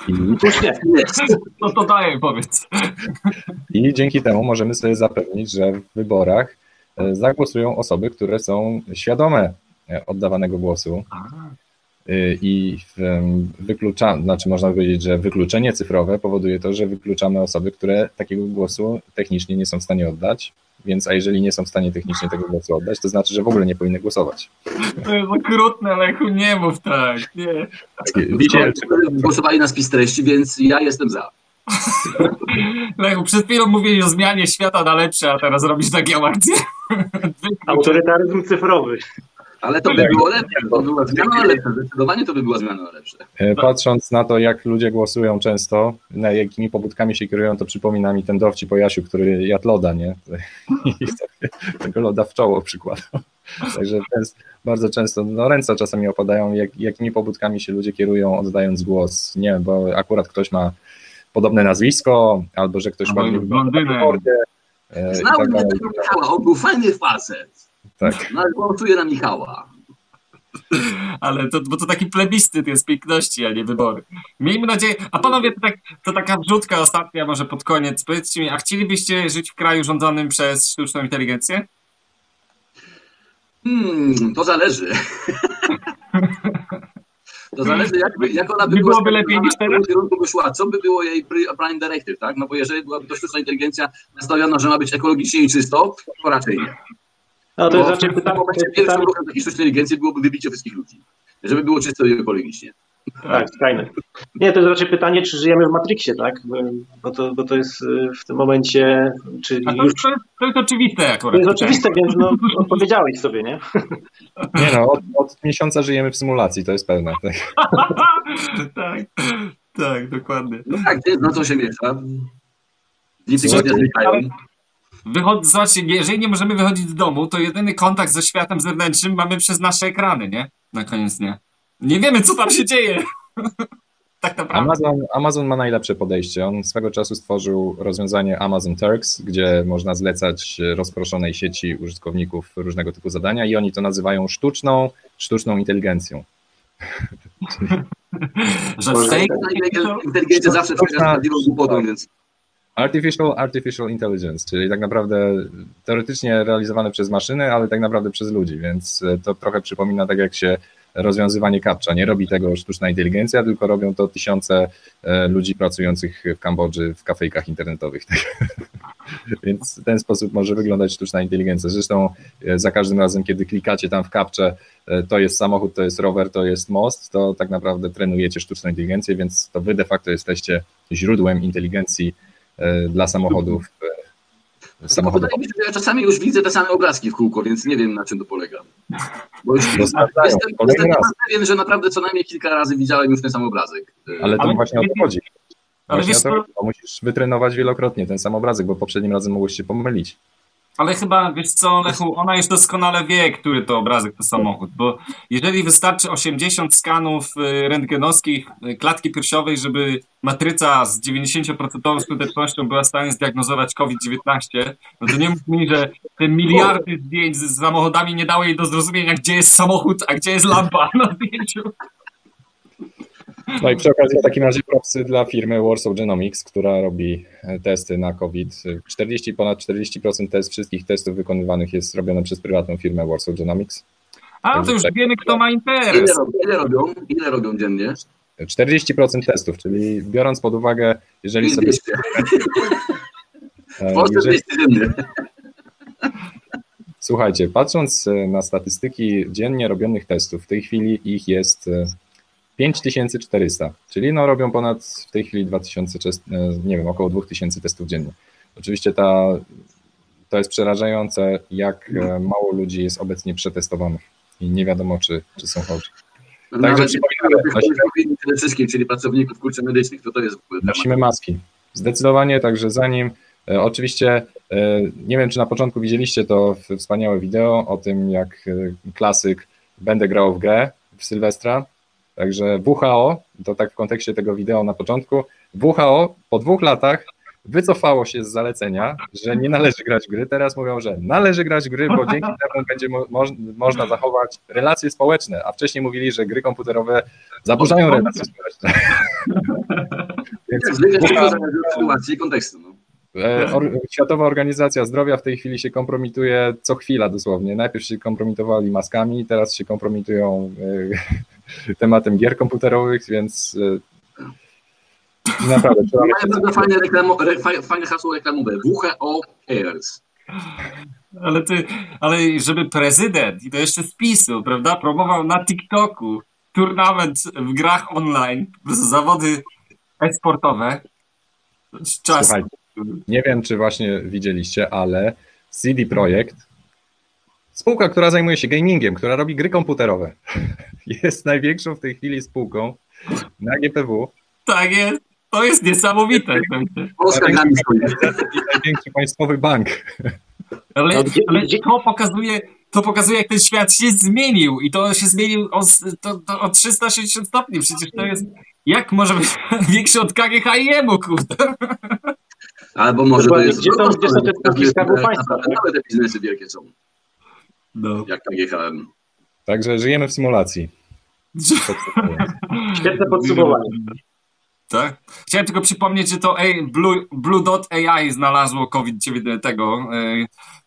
I, Słusznie. No to daję, powiedz. I dzięki temu możemy sobie zapewnić, że w wyborach e, zagłosują osoby, które są świadome e, oddawanego głosu. Y, I wyklucza, znaczy można powiedzieć, że wykluczenie cyfrowe powoduje to, że wykluczamy osoby, które takiego głosu technicznie nie są w stanie oddać. Więc a jeżeli nie są w stanie technicznie tego głosu oddać, to znaczy, że w ogóle nie powinny głosować. To jest okrutne, Lechu, nie mów tak. Nie. Widzicie, Głosowali na spis treści, więc ja jestem za. Lechu, przed chwilą mówiłeś o zmianie świata na lepsze, a teraz robisz taką akcję. Autorytaryzm cyfrowy. Ale to by było lepsze, to by była zmiana na lepsze, zdecydowanie to by była zmiana na lepsze. E, Patrząc na to, jak ludzie głosują często, na jakimi pobudkami się kierują, to przypomina mi ten dowcip o Jasiu, który jadł loda, nie? I tego loda w czoło przykładał. Także bardzo często, no ręce czasami opadają, jak, jakimi pobudkami się ludzie kierują, oddając głos. Nie wiem, bo akurat ktoś ma podobne nazwisko, albo że ktoś blondynem. mordzie, e, tak dalej. tego był fajny facet. Tak. No ale głosuję na Michała. Ale to, bo to taki plebiscyt jest piękności, a nie wybory. Miejmy nadzieję. A panowie, to, tak, to taka wrzutka ostatnia, może pod koniec. Powiedzcie mi, a chcielibyście żyć w kraju rządzonym przez sztuczną inteligencję? Hmm, to zależy. To zależy, jak, by- jak ona by Nie była byłoby lepiej niż teraz? kierunku by szła. Co by było jej pri- prime directive, tak? No bo jeżeli byłaby to sztuczna inteligencja nastawiona, że ma być ekologicznie i czysto, to raczej nie. No to jest Bo raczej pytanie, to pierwszym pytanie ruchem takiej sztucznej inteligencji byłoby wybicie wszystkich ludzi. Żeby było czysto i ekologicznie. tak, Skynet. Nie, to jest raczej pytanie, czy żyjemy w Matrixie, tak? Bo to, bo to jest y, w tym momencie, czyli A to, już to, jest, to jest oczywiste to akurat. jest oczywiste, więc no, odpowiedziałeś sobie, nie? Nie no, od, od miesiąca żyjemy w symulacji, to jest pewne. Tak. tak, tak, dokładnie. No tak, no to się miesza. Dni tygodnia znikają. Wychod... Zobaczcie, jeżeli nie możemy wychodzić z domu, to jedyny kontakt ze światem zewnętrznym mamy przez nasze ekrany, nie? Na koniec dnia. Nie wiemy, co tam się dzieje. tak naprawdę. Amazon, Amazon ma najlepsze podejście. On swego czasu stworzył rozwiązanie Amazon Turks, gdzie można zlecać rozproszonej sieci użytkowników różnego typu zadania i oni to nazywają sztuczną, sztuczną inteligencją. Że Inteligencja zawsze przebiega prawdziwą głupotą, więc Artificial, artificial intelligence, czyli tak naprawdę teoretycznie realizowane przez maszyny, ale tak naprawdę przez ludzi, więc e, to trochę przypomina tak jak się rozwiązywanie kapcza. Nie robi tego sztuczna inteligencja, tylko robią to tysiące e, ludzi pracujących w Kambodży w kafejkach internetowych. Więc w ten sposób może wyglądać sztuczna inteligencja. Zresztą e, za każdym razem, kiedy klikacie tam w kapcze, to jest samochód, to jest rower, to jest most, to tak naprawdę trenujecie sztuczną inteligencję, więc to wy de facto jesteście źródłem inteligencji dla samochodów. e, samochodów. Wydaje mi się, że ja czasami już widzę te same obrazki w kółko, więc nie wiem na czym to polega. Bo już jestem, jestem raz. pewien, że naprawdę co najmniej kilka razy widziałem już ten sam obrazek. Ale to Ale właśnie o to chodzi. Ale wiesz to co, chodzi, bo musisz wytrenować wielokrotnie ten sam obrazek, bo poprzednim razem mogłeś się pomylić. Ale chyba, wiesz co, Lechu, ona już doskonale wie, który to obrazek to samochód, bo jeżeli wystarczy 80 skanów y, rentgenowskich y, klatki piersiowej, żeby matryca z 90% skutecznością była w stanie zdiagnozować COVID-19, no to nie mów mi, że te miliardy zdjęć z samochodami nie dały jej do zrozumienia, gdzie jest samochód, a gdzie jest lampa na zdjęciu. No i przy okazji w takim razie propsy dla firmy Warsaw Genomics, która robi e, testy na COVID. 40, ponad 40% test wszystkich testów wykonywanych jest robione przez prywatną firmę Warsaw Genomics. A to już wiemy, kto ma interes. ile robią? Ile robią dziennie? 40% testów, czyli biorąc pod uwagę, jeżeli sobie 200. e, jeżeli, 200 dziennie. Słuchajcie, patrząc e, na statystyki dziennie robionych testów, w tej chwili ich jest 5400, czyli no robią ponad w tej chwili 2000, czes- e, nie wiem, około 2000 testów dziennie. Oczywiście ta, to jest przerażające, jak e, mało ludzi jest obecnie przetestowanych i nie wiadomo, czy, czy są chorzy. Także Nawet przypominamy, czyli pracowników kurczę medycznych, to to jest. Nosimy maski. Zdecydowanie, także zanim E, Oczywiście nie wiem, czy na początku widzieliście to wspaniałe wideo o tym, jak klasyk będę grał w grę w Sylwestra. Także WHO, to tak w kontekście tego wideo na początku, WHO po dwóch latach wycofało się z zalecenia, że nie należy grać gry. Teraz mówią, że należy grać gry, bo dzięki temu będzie mo- moż- można zachować relacje społeczne, a wcześniej mówili, że gry komputerowe zaburzają relacje społeczne. Więc WHO zależy od sytuacji i kontekstu. No. E, Światowa Organizacja Zdrowia w tej chwili się kompromituje co chwila dosłownie. Najpierw się kompromitowali maskami, teraz się kompromitują e, tematem gier komputerowych, więc e, naprawdę trzeba Mają bardzo fajne, re, fajne hasło reklamowe. WHO cares. Ale ty, ale żeby prezydent i to jeszcze z PiSu, prawda, promował na TikToku turnament w grach online, zawody e-sportowe. Czas. Słuchajcie, nie wiem, czy właśnie widzieliście, ale CD Projekt, spółka, która zajmuje się gamingiem, która robi gry komputerowe, jest największą w tej chwili spółką na GPW Tak jest. To jest niesamowite. Polska największy państwowy bank. Ale, gdzie- ale to pokazuje, to pokazuje, jak ten świat się zmienił. I to się zmienił o, to, to o 360 stopni. Przecież to jest. Jak może być większy od KGHM-u, kurde? Albo może to Dokładnie. jest... Gdzie są- gdzie są te spółki Skarbu Państwa, tak? Nawet te biznesy wielkie są, No. jak KGHM. Także żyjemy w symulacji. Świetne podsumowanie. Tak? Chciałem tylko przypomnieć, że to Blue, Blue Dot AI znalazło COVID-19, tego e,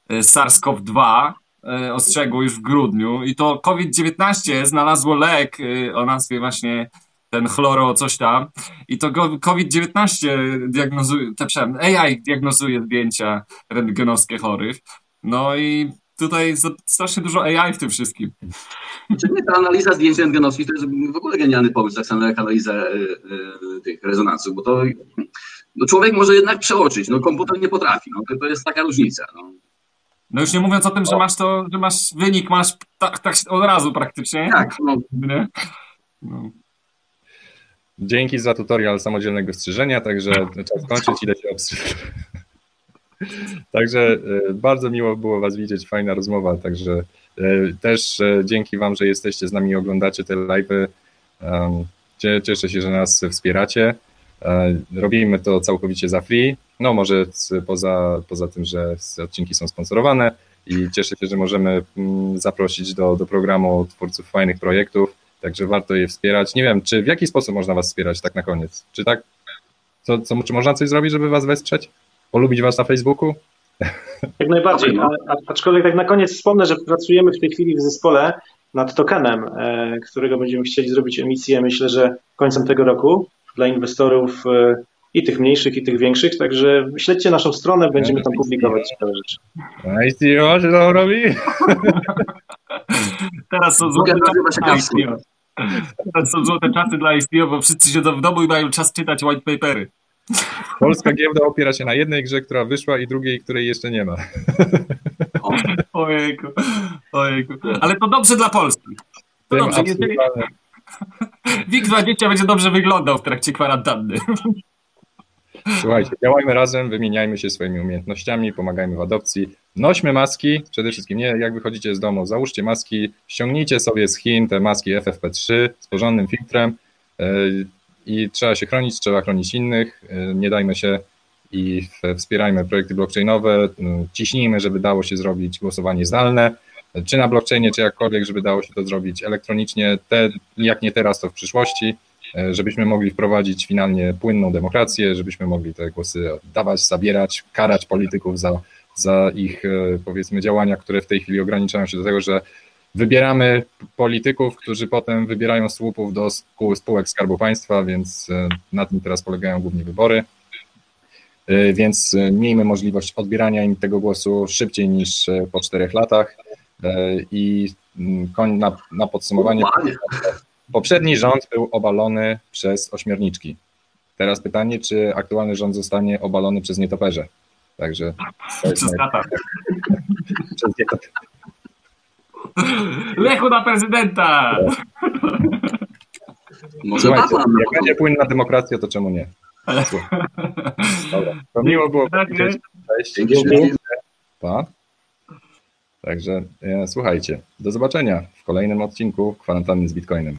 e, SARS-CoV-2, e, ostrzegło już w grudniu i to COVID-19 znalazło lek o nazwie właśnie ten chloro coś tam i to go- COVID-19 diagnozuje, te, przepraszam, AI diagnozuje zdjęcia rentgenowskie chorych. No i tutaj strasznie dużo AI w tym wszystkim. Czy nie, ta analiza zdjęć rentgenowskich to jest w ogóle genialny pomysł, tak samo jak analiza e, e, tych rezonansów, bo to no człowiek może jednak przeoczyć, no komputer nie potrafi, no to, to jest taka różnica. No. No już nie mówiąc o tym, że masz to, że masz wynik, masz tak, tak od razu praktycznie. Tak, no, Nie? No. Dzięki za tutorial samodzielnego strzyżenia, także czas kończyć, idę się obstrzygać. Także e, bardzo miło było Was widzieć, fajna rozmowa, także e, też e, dzięki Wam, że jesteście z nami i oglądacie te live'y. Cieszę się, że nas wspieracie. Robimy to całkowicie za free, no może poza, poza tym, że odcinki są sponsorowane i cieszę się, że możemy mm, zaprosić do, do programu twórców fajnych projektów, także warto je wspierać. Nie wiem, czy w jaki sposób można Was wspierać tak na koniec? Czy tak, co, co, czy można coś zrobić, żeby Was wesprzeć? Polubić Was na Facebooku? Jak najbardziej. A, a- aczkolwiek tak na koniec wspomnę, że pracujemy w tej chwili w zespole nad tokenem, e, którego będziemy chcieli zrobić emisję, myślę, że końcem tego roku dla inwestorów e, i tych mniejszych, i tych większych. Także śledźcie naszą stronę, będziemy tam publikować ciekawe rzeczy. ICO, czy to robi? Teraz są złote czasy dla. ICO. Teraz są złote czasy dla ICO, bo wszyscy siedzą w domu i mają czas czytać white papery. Polska giełda opiera się na jednej grze, która wyszła i drugiej, której jeszcze nie ma. o, Ojejku, ojejku. Ale to dobrze dla Polski. To Tym dobrze, jeżeli absurdalnym- WIG20 będzie dobrze wyglądał w trakcie kwarantanny. Słuchajcie, działajmy razem, wymieniajmy się swoimi umiejętnościami, pomagajmy w adopcji. Nośmy maski, przede wszystkim nie jak wychodzicie z domu, załóżcie maski, ściągnijcie sobie z Chin te maski FFP3 z porządnym filtrem yy, i trzeba się chronić, trzeba chronić innych, yy, nie dajmy się i wspierajmy projekty blockchainowe, yy, ciśnijmy, żeby dało się zrobić głosowanie zdalne, czy na blockchainie, czy jakkolwiek, żeby dało się to zrobić elektronicznie, te, jak nie teraz, to w przyszłości e, żebyśmy mogli wprowadzić finalnie płynną demokrację, żebyśmy mogli te głosy dawać, zabierać, karać polityków za, za ich powiedzmy działania, które w tej chwili ograniczają się do tego, że wybieramy polityków, którzy potem wybierają słupów do spół- spółek Skarbu Państwa, więc e, na tym teraz polegają głównie wybory. E, Więc e, miejmy możliwość odbierania im tego głosu szybciej niż po czterech latach. I mm, na, na podsumowanie. Poprzedni rząd był obalony przez ośmiorniczki. Teraz pytanie, czy aktualny rząd zostanie obalony przez nietoperze. Także Przez lata. przez nietoperze. Lechu na prezydenta! Słuchajcie, jak będzie płynna demokracja, to czemu nie? Dobra, to miło było. Cześć. Dzięki. Pa. Także e, słuchajcie, do zobaczenia w kolejnym odcinku kwarantanny z Bitcoinem.